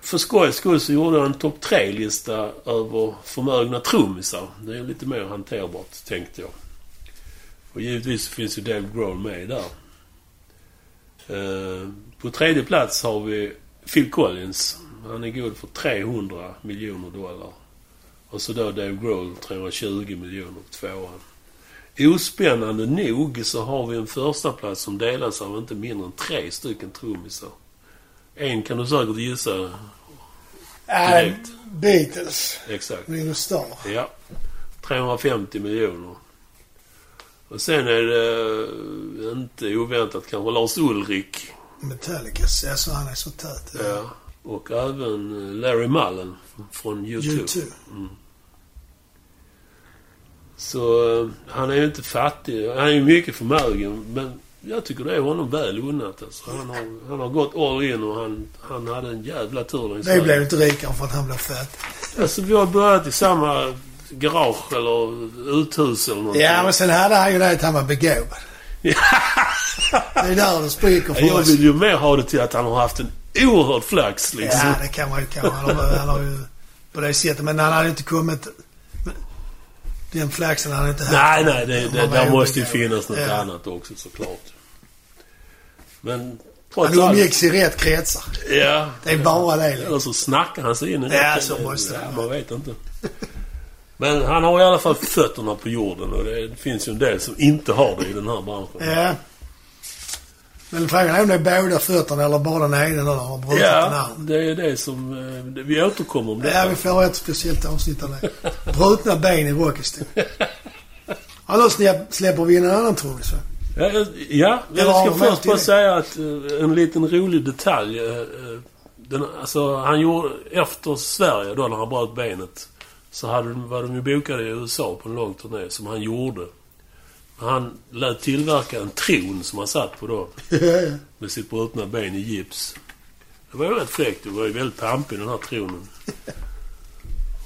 Speaker 1: För skojs skull så gjorde jag en topp tre-lista över förmögna trummisar. Det är lite mer hanterbart, tänkte jag. Och givetvis finns ju Dave Grohl med där. Eh, på tredje plats har vi Phil Collins. Han är god för 300 miljoner dollar. Och så då Dave Grohl 320 miljoner på tvåan. Ospännande nog så har vi en första plats som delas av inte mindre än tre stycken trummisar. En kan du säkert gissa. Direkt.
Speaker 2: Beatles.
Speaker 1: Exakt.
Speaker 2: Ringo Starr.
Speaker 1: Ja. 350 miljoner. Och sen är det eh, inte oväntat kanske Lars Ulrik.
Speaker 2: Metallicas. Alltså han är så tät.
Speaker 1: Ja. Och även eh, Larry Mullen från U2.
Speaker 2: U2.
Speaker 1: Så eh, han är ju inte fattig. Han är ju mycket förmögen. Men jag tycker det är honom väl unnat alltså. Han har, han har gått all in och han, han hade en jävla tur längs
Speaker 2: Det
Speaker 1: vägen.
Speaker 2: blev inte rikare för att han blev fett.
Speaker 1: Alltså vi har börjat i samma garage eller uthus eller någonting.
Speaker 2: Ja, men sen hade han ju det att han var begåvad. Det är där det spricker för
Speaker 1: Jag
Speaker 2: oss.
Speaker 1: vill ju mer ha det till att han har haft en oerhörd flax liksom.
Speaker 2: Ja, det kan man ju kanske. Han har, han har ju på det sättet. Men han hade inte kommit... Den flaxen hade han inte haft.
Speaker 1: Nej, nej, det,
Speaker 2: Han
Speaker 1: det, där måste ju finnas något
Speaker 2: Ja.
Speaker 1: annat också såklart. Men
Speaker 2: Han
Speaker 1: trots allt.
Speaker 2: umgicks i rätt kretsar.
Speaker 1: Ja.
Speaker 2: Det är bara det. liksom.
Speaker 1: Eller så snackar han sig in i
Speaker 2: Ja, så måste det.
Speaker 1: Man vet inte. Men han har i alla fall fötterna på jorden och det finns ju en del som inte har det i den här branschen.
Speaker 2: Ja. Men frågan är om det är båda fötterna eller bara den ena när han har brutit den
Speaker 1: Ja,
Speaker 2: andra.
Speaker 1: det är det som... eh, Vi återkommer om det.
Speaker 2: Ja, vi får ett speciellt avsnitt av det. Brutna ben i rockhistoria. Annars släpp- släpper vi in en annan trummis va?
Speaker 1: Ja, ja
Speaker 2: Det
Speaker 1: jag ska först bara säga att eh, en liten rolig detalj. eh, Den, alltså, han gjorde... Efter Sverige då, när han bröt benet, så hade, de- var de ju bokade i USA på en lång turné, som han gjorde. Han lät tillverka en tron som han satt på då, med sitt brutna ben i gips. Det var ju rätt fräckt. Det var ju väldigt pampig den här tronen.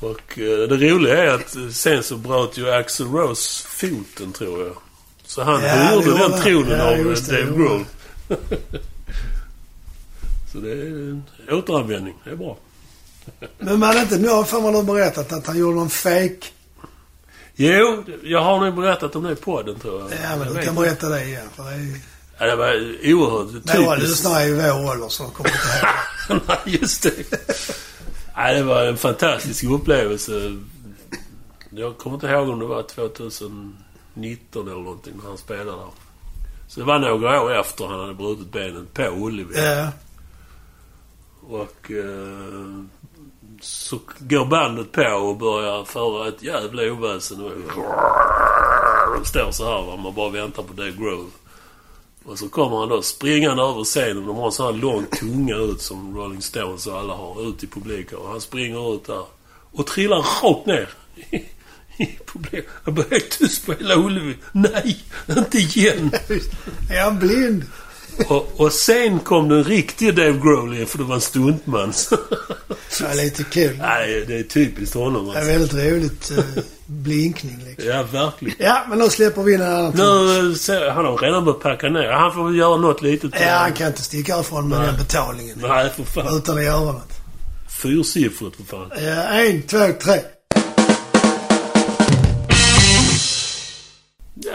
Speaker 1: Och eh, det roliga är att eh, sen så bröt ju Axl Rose foten, tror jag. Så han
Speaker 2: Ja,
Speaker 1: hyrde den tronen
Speaker 2: Ja,
Speaker 1: av eh, Dave Grohl. så det är en återanvändning. Det är bra.
Speaker 2: Men man inte, nu har man har berättat att han gjorde någon fake.
Speaker 1: Jo, jag har nog berättat om det i podden, tror jag.
Speaker 2: Ja, men
Speaker 1: Jag
Speaker 2: du kan berätta det igen. För det är
Speaker 1: Ja, det var oerhört typiskt.
Speaker 2: lyssnare i vår ålder som kommer inte ihåg.
Speaker 1: Nej, just det. Nej, det var en fantastisk upplevelse. Jag kommer inte ihåg om det var 2019 eller någonting när han spelade där. Så det var några år efter han hade brutit benet på Ullevi.
Speaker 2: Ja.
Speaker 1: Och eh, så går bandet på och börjar föra ett jävla oväsen. Och de står så här va. Man bara väntar på Dave Grohl. Och så kommer han då springande över scenen. De har en sån här lång tunga ut som Rolling Stones och alla har ut i publiken. Och han springer ut där. Och trillar rakt ner. I publiken. Han blir helt tyst på hela Ullevi. Nej, inte igen.
Speaker 2: Är han blind?
Speaker 1: Och, och sen kom den riktiga Dave Grohl för det var en stuntman.
Speaker 2: Är lite kul.
Speaker 1: Nej, det är typiskt honom
Speaker 2: Det är
Speaker 1: alltså.
Speaker 2: väldigt roligt eh, blinkning liksom.
Speaker 1: Ja, verkligen.
Speaker 2: Ja, men nu släpper vi in en annan
Speaker 1: Nu jag, han har redan börjat packa ner. Han får väl göra något litet.
Speaker 2: Ja, han kan inte sticka härifrån med
Speaker 1: Nej.
Speaker 2: den betalningen.
Speaker 1: Nej, för fan.
Speaker 2: Utan att göra något.
Speaker 1: Fyrsiffrigt för fan.
Speaker 2: Ja, en, två, tre.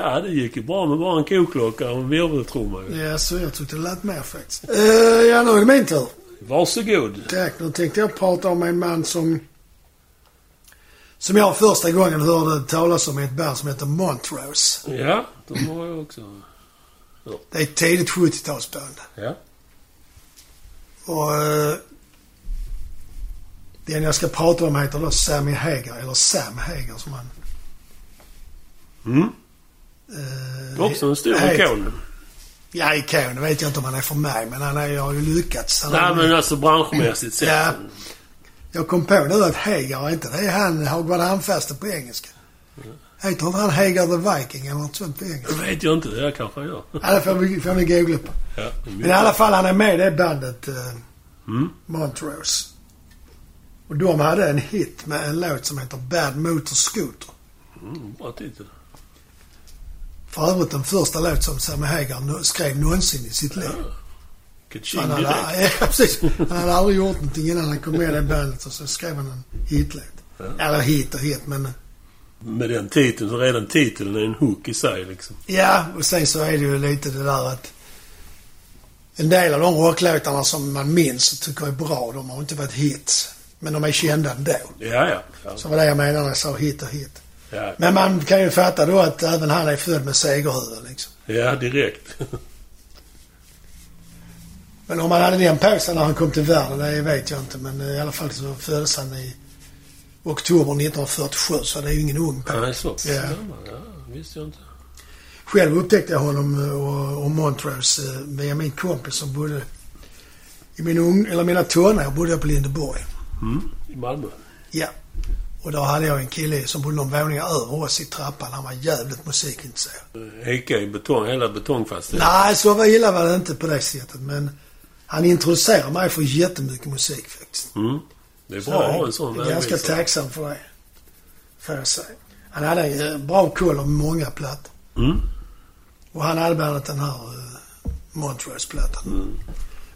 Speaker 1: Ja, det gick ju bra med bara en koklocka och en virveltrumma.
Speaker 2: Ja, så jag tyckte det lät mer faktiskt. Uh, ja, nu är det min tur.
Speaker 1: Varsågod.
Speaker 2: Tack. Nu tänkte jag prata om en man som... Som jag första gången hörde talas om i ett band som heter Montrose.
Speaker 1: Ja, de har jag också.
Speaker 2: Det är ett tidigt 70-talsband.
Speaker 1: Ja.
Speaker 2: Och... Uh, den jag ska prata om heter då Sammy Hagar, eller Sam Hagar som han...
Speaker 1: Mm.
Speaker 2: Uh,
Speaker 1: Också en stor ikon.
Speaker 2: Ja, ikon. Det vet jag inte om han är för mig, men han är, har ju lyckats. Han
Speaker 1: Nej, men alltså branschmässigt sett.
Speaker 2: Ja. Jag kom på nu att Hagar, är inte det han Hagvard Handfaste på engelska? Heter inte han Hagar the Viking eller något sånt på
Speaker 1: Det
Speaker 2: engelska?
Speaker 1: vet jag inte. Det kanske han gör.
Speaker 2: Ja, det får vi, får vi googla på.
Speaker 1: Ja,
Speaker 2: Men i alla fall, han är med i det bandet uh,
Speaker 1: Mm.
Speaker 2: Montrose. Och de hade en hit med en låt som heter Bad Motor Scooter.
Speaker 1: Mm, bra titel.
Speaker 2: För övrigt den första låt som Sammy Hagar skrev någonsin i sitt liv.
Speaker 1: Kaching
Speaker 2: Han hade, ja, precis. Han hade aldrig gjort någonting innan han kom med i det bandet och så skrev han en hitlåt.
Speaker 1: Ja.
Speaker 2: Eller hit och hit, men...
Speaker 1: Med den titeln, så redan titeln är en hook i sig liksom.
Speaker 2: Ja, och sen så är det ju lite det där att en del av de rocklåtarna som man minns och tycker är bra, de har inte varit hits. Men de är kända ändå.
Speaker 1: Ja, ja. Ja,
Speaker 2: Så var det jag menade när jag sa hit och hit.
Speaker 1: Ja.
Speaker 2: Men man kan ju fatta då att även han är född med segerhuvud liksom.
Speaker 1: ja direkt.
Speaker 2: Men om han hade den på sig när han kom till världen, det vet jag inte. Men i alla fall så föddes han i oktober 1947, så det är ju ingen ung
Speaker 1: Han
Speaker 2: pojk.
Speaker 1: är så
Speaker 2: Ja.
Speaker 1: Ja, visste jag inte.
Speaker 2: Själv upptäckte jag honom eh, och, och Montrose eh, via min kompis som bodde i min ung, eller mina tonår bodde jag på Lindeborg.
Speaker 1: Mm. I Malmö.
Speaker 2: Ja. Och då hade jag en kille som bodde någon våning över oss i trappan. Han var jävligt musikintresserad.
Speaker 1: Eka i betong, hela betongfastigheten.
Speaker 2: Nej, så illa var det inte på det sättet. Men han introducerade mig för jättemycket musik faktiskt.
Speaker 1: Mm. Det är
Speaker 2: Så
Speaker 1: bra att
Speaker 2: jag
Speaker 1: ha en sån
Speaker 2: är ganska tacksam för det. Får jag säga. Han hade en eh, bra koll om många plattor.
Speaker 1: Mm.
Speaker 2: Och han hade bland annat den här uh, Montrose-plattan.
Speaker 1: Mm.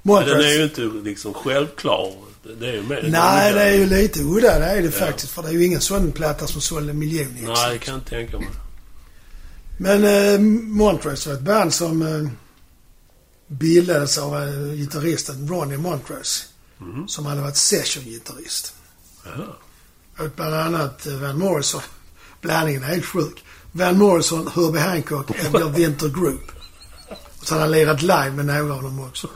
Speaker 2: Montrose.
Speaker 1: den är ju inte liksom självklar. Det är ju mer...
Speaker 2: Nej, det är ju lite udda. Det är det
Speaker 1: Ja.
Speaker 2: faktiskt. För det är ju ingen sån platta som sålde miljoner ex.
Speaker 1: Nej, det kan jag inte tänka mig.
Speaker 2: Men eh, Montrose var ett band som eh, bildades av eh, gitarristen Ronnie Montrose.
Speaker 1: Mm.
Speaker 2: Som hade varit session-gitarrist.
Speaker 1: Jaha.
Speaker 2: Och bland annat eh, Van Morrison. Blandningen är helt sjuk. Van Morrison, Herbie Hancock, Edgar Winter Group. Och så har han lirat live med några av dem också.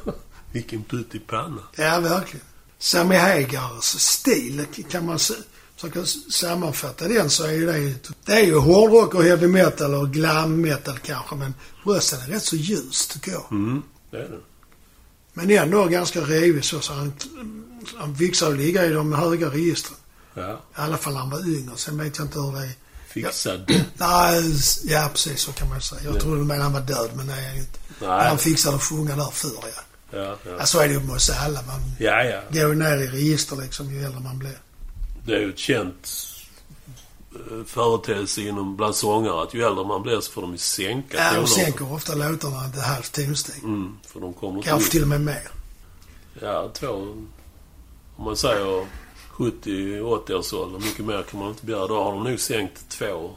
Speaker 1: Vilken putt i panna.
Speaker 2: Ja, verkligen. Sammy Hagars stil, kan man försöka sammanfatta den så är ju det... Det är ju hårdrock och heavy metal och glam metal kanske, men rösten är rätt så ljus tycker jag.
Speaker 1: Mm. Det är det.
Speaker 2: Men ändå ganska rivig så, så han, han fixar att ligga i de höga registren.
Speaker 1: Ja.
Speaker 2: I alla fall när han var yngre. Sen vet jag inte hur det är.
Speaker 1: Fixad.
Speaker 2: Nej, s- ja precis så kan man säga. Jag
Speaker 1: Ja.
Speaker 2: trodde du menade han var död, men han inte.
Speaker 1: Nej.
Speaker 2: han fixade att sjunga där förr, ja.
Speaker 1: Ja, ja.
Speaker 2: ja. Så är det ju med oss alla. Man
Speaker 1: Ja, ja.
Speaker 2: går ju ner i register liksom ju äldre man blir.
Speaker 1: Det är ju ett känt eh, företeelse inom bland sångare att ju äldre man blir så får de ju sänka
Speaker 2: Ja,
Speaker 1: tonerna.
Speaker 2: sänker ofta låtarna ett halvt tonsteg.
Speaker 1: Mm, för de kommer
Speaker 2: Kanske till och med mer.
Speaker 1: Ja, två... Om man säger 70-80 års ålder, mycket mer kan man inte begära. Då har de nog sänkt två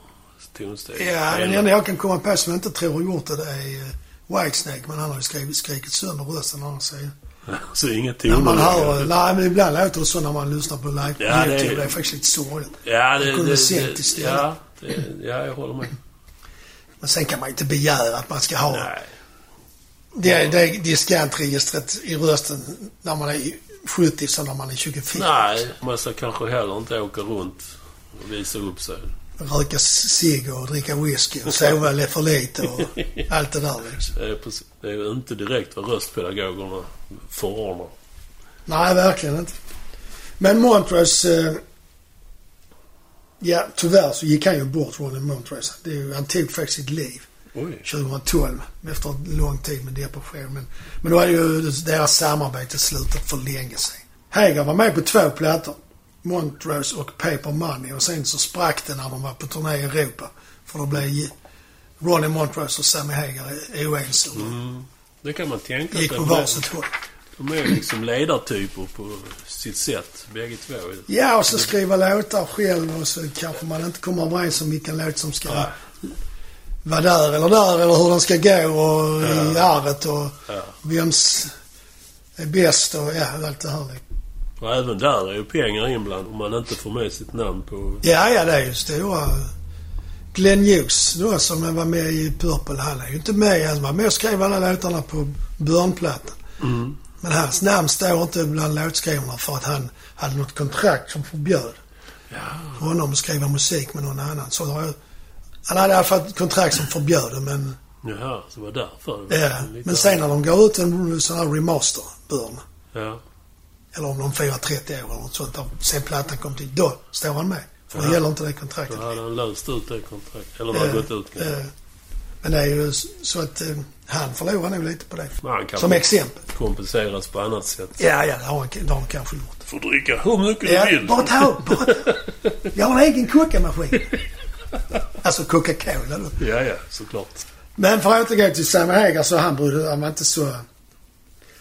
Speaker 1: tonsteg.
Speaker 2: Ja, den enda jag kan komma på som jag inte tror har gjort det, det är eh, Whitesnake. Men han har ju skrivit, skrikit sönder rösten sidan.
Speaker 1: Så inget
Speaker 2: När man hör...
Speaker 1: toner.
Speaker 2: Nej, men ibland låter det så när man lyssnar på live
Speaker 1: Ja, det är-.
Speaker 2: Det är faktiskt lite sorgligt.
Speaker 1: Ja, det...
Speaker 2: Kunde
Speaker 1: det, det
Speaker 2: istället.
Speaker 1: ja, det, ja, jag håller med.
Speaker 2: Men sen kan man inte begära att man ska ha
Speaker 1: Nej.
Speaker 2: det, det diskantregistret i rösten när man är 70 som när man är 24.
Speaker 1: Nej, man ska kanske heller inte åka runt och visa upp sig.
Speaker 2: Röka cigg och dricka whisky och sova för lite och allt det där liksom.
Speaker 1: Det är, precis, det är ju inte direkt vad röstpedagogerna förordnar.
Speaker 2: Nej, verkligen inte. Men Montrose... Eh, ja, tyvärr så gick han ju bort, Ronnie Montrose. Det är ju, han tog faktiskt sitt liv
Speaker 1: Oj.
Speaker 2: 2012 efter en lång tid med depression. Men, men då hade ju deras samarbete slutat för länge sedan. Hager var med på två plattor. Montrose och Paper Money. Och sen så sprack det när de var på turné i Europa. För då blev Ronnie Montrose och Sammy Hager oense.
Speaker 1: Mm. Det kan man tänka
Speaker 2: Gick
Speaker 1: sig.
Speaker 2: på
Speaker 1: De är-
Speaker 2: varsitt håll.
Speaker 1: De är liksom ledartyper på sitt sätt, bägge två.
Speaker 2: Ja, och så skriva låtar själv och så kanske man inte kommer överens om vilken låt som ska
Speaker 1: Nej.
Speaker 2: vara där eller där eller hur den ska gå och i arvet och
Speaker 1: Ja.
Speaker 2: vems är bäst och ja, allt det här.
Speaker 1: Och även där är ju pengar inblandade om man inte får med sitt namn på...
Speaker 2: Ja, ja, det är ju stora... Glenn Hughes då som var med i Purple, han är ju inte med. Han var med och skrev alla låtarna på Björnplattan.
Speaker 1: Mm.
Speaker 2: Men hans namn står inte bland låtskrivarna för att han hade något kontrakt som förbjöd
Speaker 1: Ja.
Speaker 2: honom att skriva musik med någon annan. Så jag, han hade i alla fall ett kontrakt som förbjöd det, men...
Speaker 1: Jaha, så det var därför.
Speaker 2: Ja, men sen när de går ut en sån här remaster, Burn,
Speaker 1: Ja.
Speaker 2: Eller om de firar 30 år eller något sånt, sen plattan kom till, då står han med. För då
Speaker 1: Ja.
Speaker 2: gäller inte det kontraktet.
Speaker 1: Då hade han löst ut det kontraktet. Eller det har
Speaker 2: Eh,
Speaker 1: gått ut.
Speaker 2: eh, Men det är ju så att eh, han förlorar nog lite på det. Som exempel.
Speaker 1: kompenseras på annat sätt.
Speaker 2: Ja, ja, det har han, det har han kanske gjort.
Speaker 1: Får dricka hur mycket
Speaker 2: Ja,
Speaker 1: du vill.
Speaker 2: bara ta, bara ta. Jag har en egen kokamaskin. Alltså Coca-Cola då.
Speaker 1: Ja, ja, såklart.
Speaker 2: Men för att återgå till Sammy Hagar så han brydde han var inte så...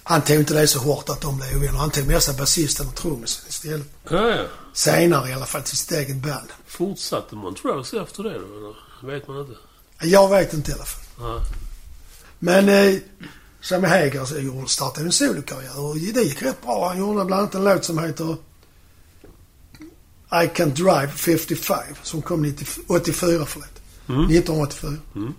Speaker 2: Han tog inte det så hårt att de blev ovänner. Han tog med sig basisten och trummisen istället.
Speaker 1: Ja, ja.
Speaker 2: Senare i alla fall till sitt eget band.
Speaker 1: Fortsatte Montrose efter det då? Eller? vet man inte.
Speaker 2: Jag vet inte i alla fall.
Speaker 1: Ja.
Speaker 2: Men eh, Sammy Hagar startade en solokarriär och det gick rätt bra. Han gjorde bland annat en låt som heter I Can't Drive 55 som kom 90, 84 förlåt.
Speaker 1: Mm.
Speaker 2: 1984.
Speaker 1: Mm.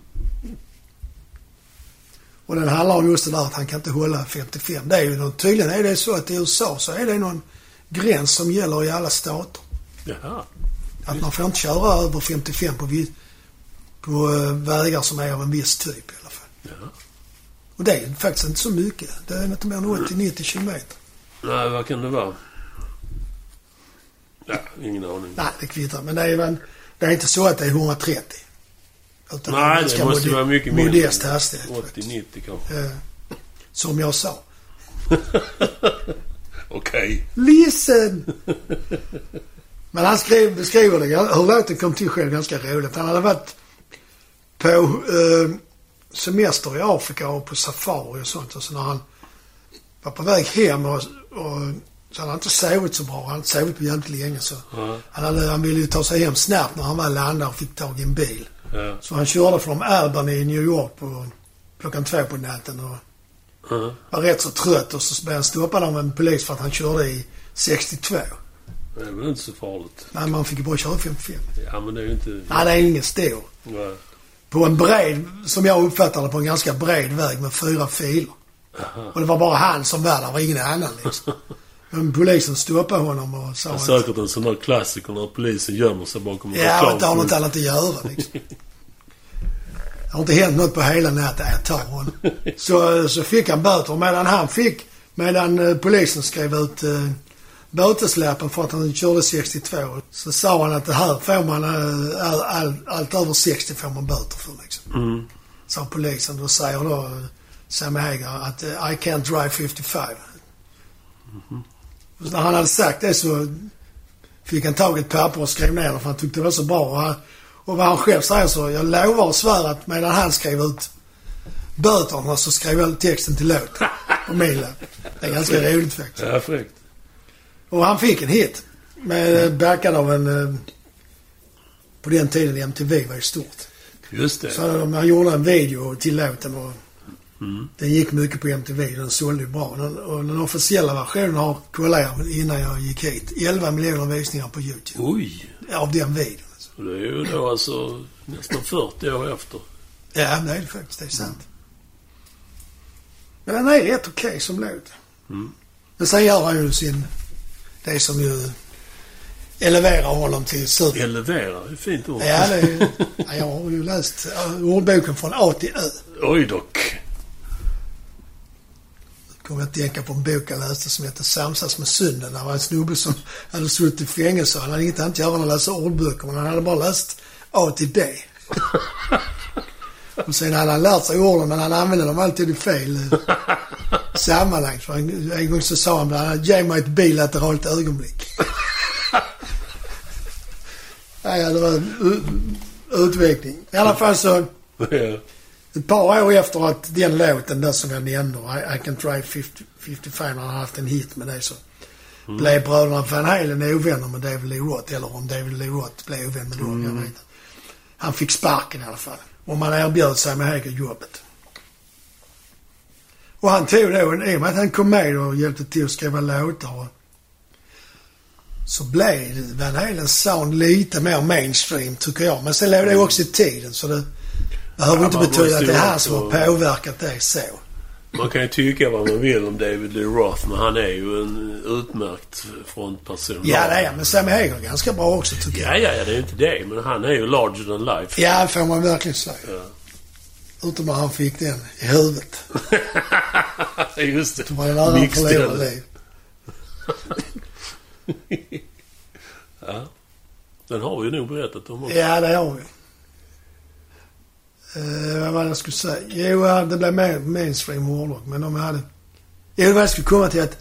Speaker 2: Och den handlar om just det där att han kan inte hålla 55. Det är ju någon, tydligen är det så att i USA så är det någon gräns som gäller i alla stater.
Speaker 1: Jaha.
Speaker 2: Att man får inte köra över 55 på, på eh, vägar som är av en viss typ i alla fall.
Speaker 1: Ja.
Speaker 2: Och det är faktiskt inte så mycket. Det är inte mer än 80-90 kilometer.
Speaker 1: Nej, vad kan det vara? Ja, ingen aning.
Speaker 2: Nej, det kvittar. Men det är, väl, det är inte så att det är 130. Utan
Speaker 1: Nej, det måste vara mycket mindre.
Speaker 2: Modest hastighet. faktiskt.
Speaker 1: 80-90 kanske.
Speaker 2: Eh, som jag sa.
Speaker 1: Okej.
Speaker 2: Listen! Men han skrev, beskriver det, hur låten kom till själv ganska roligt. Han hade varit på eh, semester i Afrika och på safari och sånt. Och så när han var på väg hem och, och så hade han inte sovit så bra. Han hade inte sovit på jävligt länge så.
Speaker 1: Ja.
Speaker 2: Han, hade, han ville ju ta sig hem snabbt när han var landad och fick tag i en bil.
Speaker 1: Ja.
Speaker 2: Så han körde från Albany i New York på klockan två på natten och
Speaker 1: Ja.
Speaker 2: var rätt så trött och så blev han stoppad av en polis för att han körde i 62.
Speaker 1: Det är väl inte så farligt.
Speaker 2: Men man fick ju bara köra 55.
Speaker 1: Ja, men det är ju inte...
Speaker 2: Nej, det är ingen stor.
Speaker 1: Ja.
Speaker 2: På en bred, som jag uppfattade på en ganska bred väg med fyra filer.
Speaker 1: Aha.
Speaker 2: Och det var bara han som var där, var ingen annan liksom. Men polisen stoppade honom och sa
Speaker 1: Det är
Speaker 2: att
Speaker 1: säkert en sån där klassiker när polisen gömmer sig bakom en
Speaker 2: ja, inte har något annat att göra liksom. Det har inte hänt något på hela natten. Jag tar honom. Så, så fick han böter. Medan han fick, medan eh, polisen skrev ut eh, böteslappen för att han körde 62. Så sa han att det här får man, eh, all, all, allt över 60 får man böter för liksom.
Speaker 1: Mm.
Speaker 2: Sa polisen. Då säger då eh, Sammy Hagar att I can't drive 55. Så när han hade sagt det så fick han tag i ett papper och skrev ner det för han tyckte det var så bra. Och, han, och vad han själv säger så, jag lovar och svär att medan han skrev ut böterna så skrev jag texten till låten. Och min. Det är ganska roligt faktiskt.
Speaker 1: Ja, fräckt.
Speaker 2: Och han fick en hit. Med, backad av en... eh, På den tiden MTV var ju stort.
Speaker 1: Just det.
Speaker 2: Så han, han gjorde en video till låten och
Speaker 1: Mm.
Speaker 2: Den gick mycket på MTV. Den sålde bra. Den, och den officiella versionen har kollat innan jag gick hit. 11 miljoner visningar på YouTube.
Speaker 1: Oj!
Speaker 2: Av den videon. Alltså.
Speaker 1: Och Det är ju då alltså nästan 40 år efter.
Speaker 2: Ja, det är det faktiskt. Det är sant. Men den är rätt okej som låt.
Speaker 1: Mm.
Speaker 2: Men sen gör han ju sin... Det som ju eleverar honom till super...
Speaker 1: Elevera, det är fint ord.
Speaker 2: Ja, det är, ja, jag har ju läst ordboken från A till Ö.
Speaker 1: Oj dock.
Speaker 2: Kommer jag att tänka på en bok jag läste som heter Samsas med synden. Det var en snubbe som hade suttit i fängelse. Han hade inget annat att göra än att läsa ordböcker, men han hade bara läst A till D. Och sen hade han lärt sig orden, men han använde dem alltid i fel eh, sammanhang. För en, en gång så sa han bland annat, ge mig ett bilateralt ögonblick. ja, det var utveckling. I alla fall så. Ett par år efter att den låten, den som jag nämnde, I, I can try 50, 55, han har haft en hit med det så. Blev bröderna Van Halen ovänner med David Lee Roth. Eller om David Lee Roth blev ovän med dem, jag vet inte. Han fick sparken i alla fall. Och man erbjöd sig med Hager jobbet. Och han tog då, i och med att han kom med och hjälpte till att skriva låtar så blev Van Halens sound lite mer mainstream tycker jag. Men sen låg det också i tiden så det behöver
Speaker 1: Ja,
Speaker 2: inte betyda att det är han som har påverkat det så.
Speaker 1: Man kan ju tycka vad man vill om David Lee Roth, men han är ju en utmärkt frontperson.
Speaker 2: Ja, det är han. Men Sammy Hager är ganska bra också tycker jag.
Speaker 1: Ja, ja, ja, det är ju inte det. Men han är ju larger than life.
Speaker 2: Ja, får man verkligen säga.
Speaker 1: Ja.
Speaker 2: Utom när han fick den i huvudet.
Speaker 1: Just det.
Speaker 2: Det var en annan förlorad liv.
Speaker 1: Ja. Den har vi ju nog berättat om också.
Speaker 2: Ja, det har vi. Uh, vad var det jag skulle säga? Jo, det blev mer mainstream hårdrock, men de hade... Jo, var jag skulle komma till att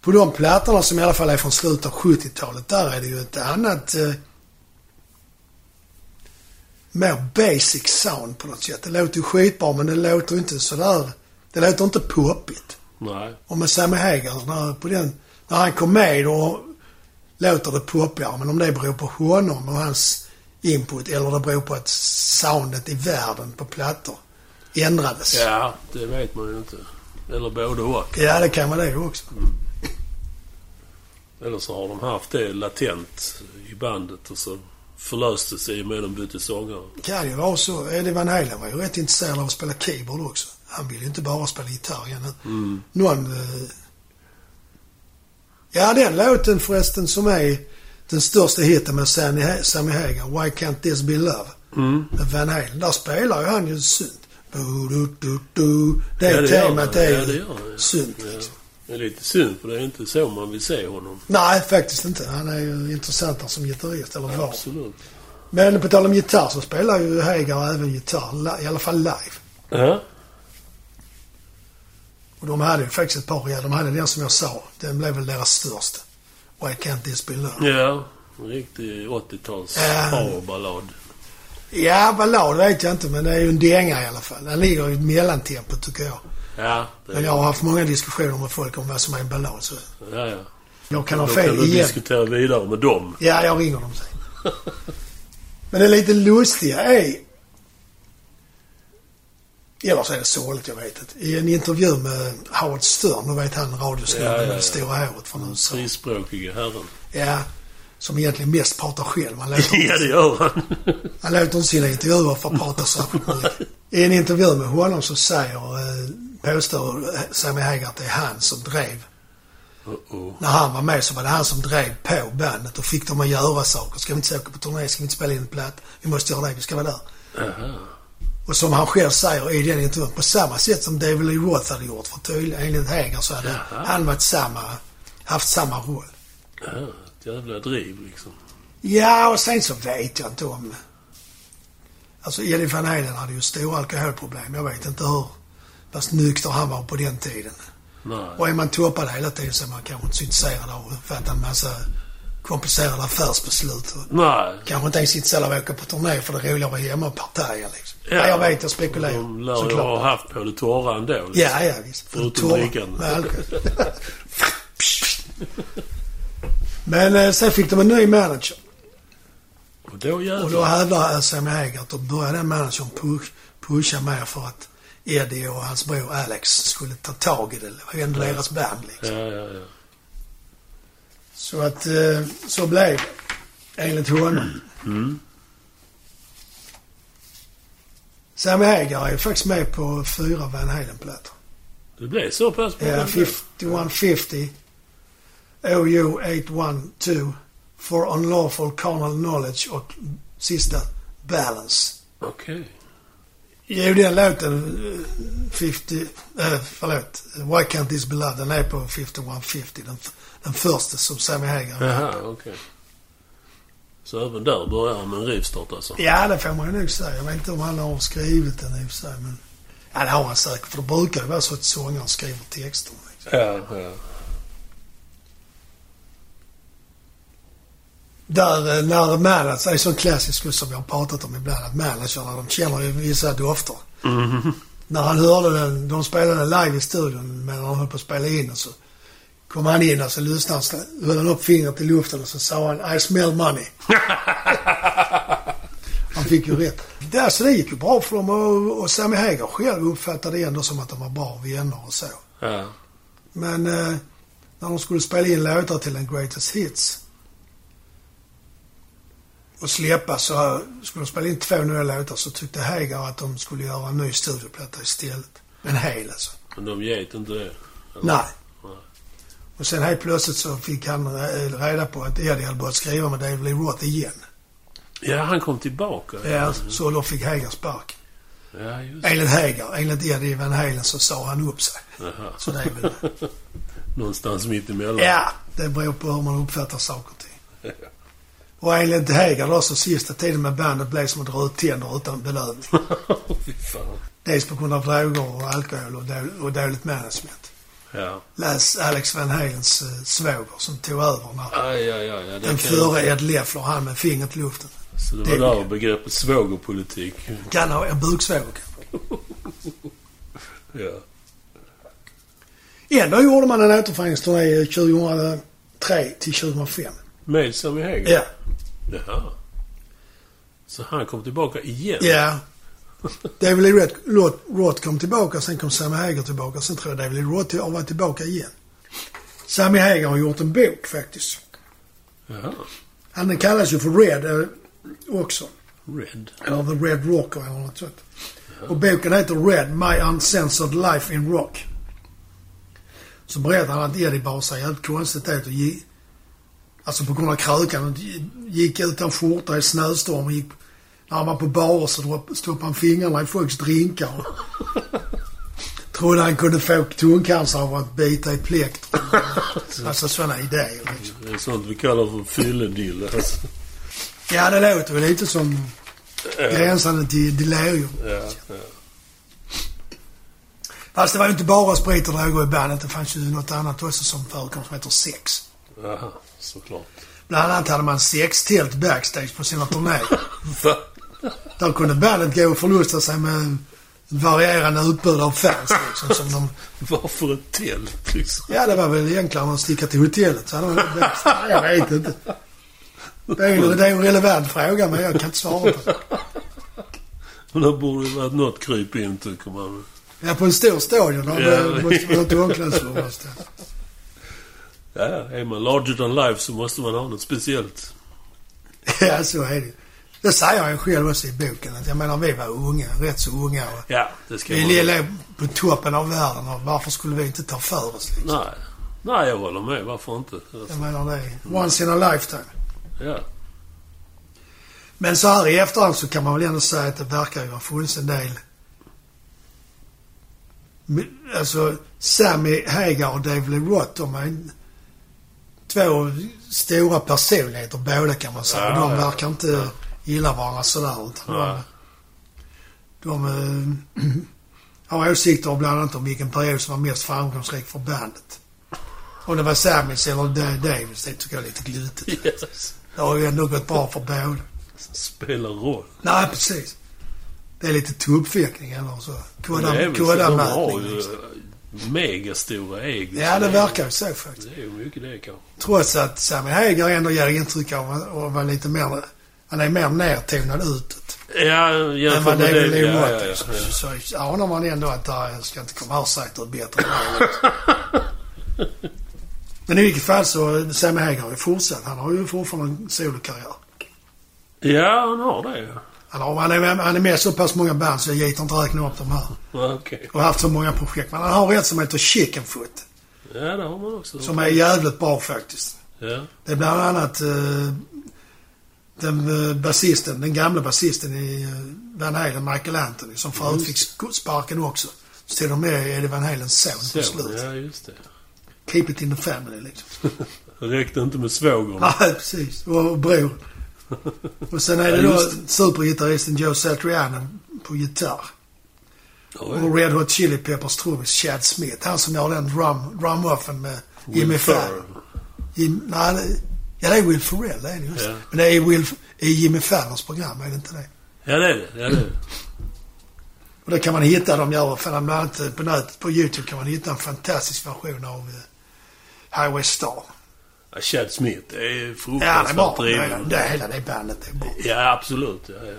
Speaker 2: på de plattorna som i alla fall är från slutet av 70-talet, där är det ju ett annat... Uh, mer basic sound på något sätt. Det låter ju skitbra, men det låter inte sådär... Det låter inte poppigt.
Speaker 1: Nej.
Speaker 2: Och med Sammy Hagar, när, på den, när han kom med då låter det poppigare. Men om det beror på honom och hans input eller det beror på att soundet i världen på plattor ändrades.
Speaker 1: Ja, det vet man ju inte. Eller både och.
Speaker 2: Ja, det kan vara det också.
Speaker 1: Eller så har de haft det latent i bandet och så förlöste sig i och med de bytte sångare.
Speaker 2: Kan ju vara så. Eddie Van Halen var ju rätt intresserad av att spela keyboard också. Han vill ju inte bara spela gitarr igen.
Speaker 1: Mm.
Speaker 2: Någon... Eh... Ja, den låten förresten som är den största hiten med Sammy Hagar, Why Can't This Be Love?
Speaker 1: Mm.
Speaker 2: Van Halen. Där spelar ju han ju synt. Det
Speaker 1: Ja, det
Speaker 2: temat är
Speaker 1: Ja, det
Speaker 2: ju
Speaker 1: ja.
Speaker 2: synt
Speaker 1: Ja.
Speaker 2: liksom.
Speaker 1: Det är lite synd för det är inte så man vill se honom.
Speaker 2: Nej, faktiskt inte. Han är ju intressantare som gitarrist, eller var.
Speaker 1: Absolut.
Speaker 2: Men på tal om gitarr så spelar ju Hagar även gitarr, i alla fall live.
Speaker 1: Ja.
Speaker 2: Och de hade ju faktiskt ett par, ja, de hade den som jag sa. Den blev väl deras största. Why Can't This Be Love?
Speaker 1: Ja. En riktig 80-tals
Speaker 2: Ja.
Speaker 1: powerballad.
Speaker 2: Ja, ballad vet jag inte, men det är ju en dänga i alla fall. Den ligger i mellantempo tycker jag.
Speaker 1: Ja. Det,
Speaker 2: Men jag har haft många diskussioner med folk om vad som är en ballad, så
Speaker 1: Ja, ja.
Speaker 2: jag kan
Speaker 1: Då
Speaker 2: ha
Speaker 1: kan
Speaker 2: fel
Speaker 1: du
Speaker 2: igen.
Speaker 1: diskutera vidare med dem.
Speaker 2: Ja, jag ringer dem sen. Men det lite lustiga är... Eller så är det sorgligt, jag vet inte. I en intervju med Howard Stern, du vet han radiosnubben
Speaker 1: Ja, ja,
Speaker 2: med
Speaker 1: ja.
Speaker 2: det stora håret från USA.
Speaker 1: Frispråkige herren.
Speaker 2: Ja, som egentligen mest pratar själv. Han låter,
Speaker 1: ja, det gör han.
Speaker 2: han låter inte sina intervjuer för att prata särskilt mycket. I en intervju med honom så säger, eh, påstår Sammy Hagar att det är han som drev
Speaker 1: Uh-oh.
Speaker 2: när han var med så var det han som drev på bandet och fick dem att göra saker. Ska vi inte åka på turné? Ska vi inte spela in en platta? Vi måste göra det. Vi ska vara där.
Speaker 1: Aha.
Speaker 2: Och som han själv säger i den intervjun, på samma sätt som David Lee Roth hade gjort. För tydligen, enligt Hager så hade
Speaker 1: Jaha.
Speaker 2: han varit samma, haft samma roll.
Speaker 1: Ja, ett jävla driv liksom.
Speaker 2: Ja, och sen så vet jag inte om... Alltså Eddie Van Halen hade ju stora alkoholproblem. Jag vet inte hur pass nykter han var på den tiden.
Speaker 1: Nej.
Speaker 2: Och är man toppad hela tiden så är man kanske inte så intresserad av att fatta en massa komplicerade affärsbeslut.
Speaker 1: Nej.
Speaker 2: kanske inte ens intresserad av att åka på turné för det är roligare att vara hemma och partaja liksom.
Speaker 1: Ja.
Speaker 2: Ja, jag vet, jag spekulerar.
Speaker 1: De lär ju ha haft på det torra ändå. Liksom.
Speaker 2: Ja, ja visst.
Speaker 1: Förutom
Speaker 2: Torra
Speaker 1: drickande.
Speaker 2: Med alkohol. Men eh, sen fick de en ny manager.
Speaker 1: Och då
Speaker 2: Och då
Speaker 1: jävlar.
Speaker 2: hävdar Sammy Hagar att då började den managern push, pusha mer för att Eddie och hans bror Alex skulle ta tag i det. Det var ändå
Speaker 1: Ja.
Speaker 2: deras band liksom.
Speaker 1: Ja, ja, ja.
Speaker 2: Så att, eh, så blev det. Enligt honom.
Speaker 1: Mm.
Speaker 2: Sammy Hagar är faktiskt med på fyra Van Halen-plattor.
Speaker 1: Det blev så pass bra.
Speaker 2: Ja, 5150. OU 812. For Unlawful Carnal Knowledge och sista Balance.
Speaker 1: Okej.
Speaker 2: Jo, den låten, eh, 50, äh, förlåt, Why Can't This Be Love, den är på 5150. Den, den första som Sammy Hagar
Speaker 1: Jaha, okej. Så även där börjar han med en rivstart alltså?
Speaker 2: Ja, det får man ju nog säga. Jag vet inte om han har skrivit den i och för sig, men... Ja, det har han säkert. För det brukar ju vara så att sångaren skriver texterna. Liksom.
Speaker 1: Ja, ja.
Speaker 2: Där, eh, när det är så klassiskt som vi har pratat om ibland, att managerna de känner ju vissa dofter.
Speaker 1: Mhm.
Speaker 2: När han hörde den, de spelade live i studion medan han höll på att spela in och så kom han in och så lyssnade han, så höll han upp fingret i luften och så sa han I smell money. Han fick ju rätt. Det, alltså, det gick ju bra för dem och, och Sammy Hagar själv uppfattade det ändå som att de var bra vänner och så.
Speaker 1: Ja.
Speaker 2: Men eh, när de skulle spela in låtar till den Greatest Hits och släppa så skulle de spela in två nya låtar så tyckte Hagar att de skulle göra en ny studioplatta istället. En hel alltså.
Speaker 1: Men de get inte det? eller?
Speaker 2: Nej.
Speaker 1: Nej.
Speaker 2: Och sen helt plötsligt så fick han eh, reda på att Eddie hade börjat skriva med David Lee Roth igen.
Speaker 1: Ja, han kom tillbaka.
Speaker 2: Ja, så då fick Hagar spark.
Speaker 1: Ja, just.
Speaker 2: Enligt Hagar, enligt Eddie Van Halen så sa han upp sig.
Speaker 1: Jaha.
Speaker 2: Så det är väl...
Speaker 1: Någonstans mitt emellan.
Speaker 2: Ja, det beror på hur man uppfattar saker och ting. Och enligt Hagar då så sista tiden med bandet blev som att dra ut tänder utan
Speaker 1: fan.
Speaker 2: Dels på grund av droger och alkohol och, dåligt, och dåligt management.
Speaker 1: Ja.
Speaker 2: Läs Alex Van Halens eh, svåger som tog över när
Speaker 1: Aj, aj, aj. Ja, det
Speaker 2: den före Ed Leffler, han med fingret i luften.
Speaker 1: Så det var där begreppet svågerpolitik.
Speaker 2: Kan ha en buksvåger.
Speaker 1: Ja.
Speaker 2: Ändå gjorde man en återföreningsturné 2003 till 2005.
Speaker 1: Med Sammy Hagar?
Speaker 2: Ja.
Speaker 1: Jaha. Så han kom tillbaka igen?
Speaker 2: Ja. David Lee Roth, kom tillbaka, sen kom Sammy Hagar tillbaka. Sen tror jag David Lee Roth har varit tillbaka igen. Sammy Hagar har gjort en bok faktiskt.
Speaker 1: Jaha.
Speaker 2: Han kallas ju för Red eh, också.
Speaker 1: Red.
Speaker 2: Eller The Red Rocker eller något sånt. Och boken heter Red, My Uncensored Life in Rock. Så berättar han att Eddie bar sig jävligt konstigt ut och Alltså på grund av krökan. och Gick utan skjorta i snöstorm och gick... När han var på barer så stoppade han fingrarna i folks drinkar. Trodde han kunde få tungcancer av att bita i plektrum. alltså sådana idéer liksom.
Speaker 1: Det är sånt vi kallar för fylledille. Alltså.
Speaker 2: Ja, det låter väl lite som gränsande till delirium.
Speaker 1: Ja, ja.
Speaker 2: Fast det var ju inte bara sprit och droger i bandet. Det fanns ju något annat också som förekom som heter sex.
Speaker 1: Jaha, såklart.
Speaker 2: Bland annat hade man sextält backstage på sina turnéer. Där kunde bandet gå och förlusta sig med varierande utbud av fans liksom. Som de,
Speaker 1: Varför ett tält liksom?
Speaker 2: ja, det var väl enklare än att sticka till hotellet. Så hade de backstage. Jag vet inte. Det är, ju, det är en relevant fråga men jag kan inte svara på det.
Speaker 1: Men det borde ju varit något kryp in tycker man.
Speaker 2: Ja, på en stor stadion. Där
Speaker 1: Ja.
Speaker 2: det måste man ha ett omklädningsrum någonstans.
Speaker 1: Ja, är man larger than life så måste man ha något speciellt.
Speaker 2: Ja, så är det. Det säger ju själv också i boken. Att jag menar, vi var unga. Rätt så unga.
Speaker 1: Ja, det ska
Speaker 2: vi låg på toppen av världen och varför skulle vi inte ta för oss? Liksom?
Speaker 1: Nej. Nej, jag håller med. Varför inte? Alltså,
Speaker 2: Jag menar, det once in a lifetime.
Speaker 1: Ja.
Speaker 2: Men så här i efterhand så kan man väl ändå säga att det verkar ju ha funnits en del... Alltså, Sammy Hagar och David Lee Roth, de är två stora personligheter båda kan man säga.
Speaker 1: Ja,
Speaker 2: de verkar inte gilla varandra sådär. Utan
Speaker 1: Ja.
Speaker 2: de, de eh, har åsikter bland annat om vilken period som var mest framgångsrik för bandet. Om det var Sammys eller Da- Davids, det tycker jag är lite gluttigt.
Speaker 1: Yes.
Speaker 2: Det har ju ändå gått bra för båda.
Speaker 1: Spelar roll.
Speaker 2: Nej, precis. Det är lite tuppfäktning eller så.
Speaker 1: Det är väl så
Speaker 2: Kodda
Speaker 1: de har
Speaker 2: mätning.
Speaker 1: ju
Speaker 2: Liksom.
Speaker 1: Megastora ägg.
Speaker 2: Ja, det verkar ju så faktiskt.
Speaker 1: Det är ju mycket det kanske.
Speaker 2: Trots att Sammy Hagar ändå ger intryck av att vara lite mer... Han är mer nertonad utåt.
Speaker 1: Ja, jämfört
Speaker 2: vad
Speaker 1: med
Speaker 2: David
Speaker 1: det.
Speaker 2: Lee
Speaker 1: Ja,
Speaker 2: Watt
Speaker 1: ja,
Speaker 2: är
Speaker 1: ja,
Speaker 2: så,
Speaker 1: ja.
Speaker 2: så anar man ändå att där, jag ska inte komma här något bättre än det. Men i vilket fall så, Sammy Hagar har ju fortsatt. Han har ju fortfarande en solokarriär.
Speaker 1: Ja, han har det. Ja.
Speaker 2: Han, är, han är med i så pass många band så jag gitter inte räkna upp de här.
Speaker 1: Okej.
Speaker 2: Och har haft så många projekt. Men han har ett som heter Chickenfoot.
Speaker 1: Ja, det har man också.
Speaker 2: Som är jävligt bra faktiskt.
Speaker 1: Ja.
Speaker 2: Det är bland annat eh, den eh, basisten, den gamla basisten i eh, Van Halen, Michael Anthony, som förut fick sk- sparken också. Så till och med Eddie Van Halens son på slutet.
Speaker 1: ja, just det.
Speaker 2: Keep it in the family liksom.
Speaker 1: Det räckte inte med svågern.
Speaker 2: Nej, precis. Och bror. Och sen är det då supergitarristen Joe Satriani på gitarr.
Speaker 1: Oj.
Speaker 2: Och Red Hot Chili Peppers trummis Chad Smith. Han som gör den drum, drum-offen med Jimmy Fallon. Jim, nej, ja, det är Will Ferrell, det är det just.
Speaker 1: Ja.
Speaker 2: Men det är Will, i Jimmy Fallons program, är det inte det?
Speaker 1: Ja, det är det. Ja, det är det.
Speaker 2: Och det kan man hitta, de gör, för bland annat på nätet, på YouTube kan man hitta en fantastisk version av uh, Highway Star.
Speaker 1: Ja, Chad Smith det är
Speaker 2: Ja, det är bra.
Speaker 1: fruktansvärt
Speaker 2: Det, hela det bandet är bra.
Speaker 1: Ja, absolut. Ja, ja.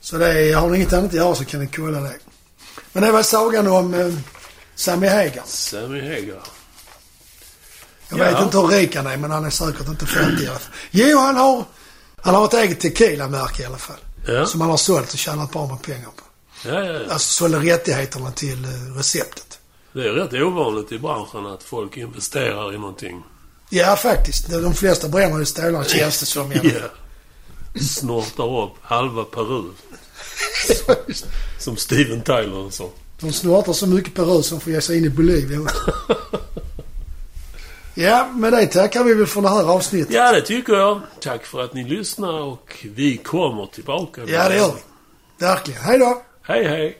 Speaker 2: Så det är, har ni inget annat att göra så kan ni kolla det. Men det var sagan om uh, Sammy Hagar.
Speaker 1: Sammy Hagar.
Speaker 2: Jag
Speaker 1: Ja.
Speaker 2: vet inte hur rik han är, men han är säkert inte 50 i alla fall. Jo, han har, han har ett eget tequila-märke i alla fall.
Speaker 1: Ja.
Speaker 2: Som han har sålt och tjänat bra med pengar på.
Speaker 1: Ja, ja, ja.
Speaker 2: Alltså sålde rättigheterna till eh, receptet.
Speaker 1: Det är rätt ovanligt i branschen att folk investerar i någonting.
Speaker 2: Ja, faktiskt. De flesta bränner ju stålar känns det som. Ja.
Speaker 1: Snortar upp halva Peru. Som Steven Tyler sa.
Speaker 2: De snortar så mycket Peru som får ge sig in i Bolivia. Ja, med det tackar vi väl för det här avsnittet.
Speaker 1: Ja, det tycker jag. Tack för att ni lyssnar och vi kommer tillbaka.
Speaker 2: Ja, det gör vi. Verkligen. Hej då!
Speaker 1: Hej, hej.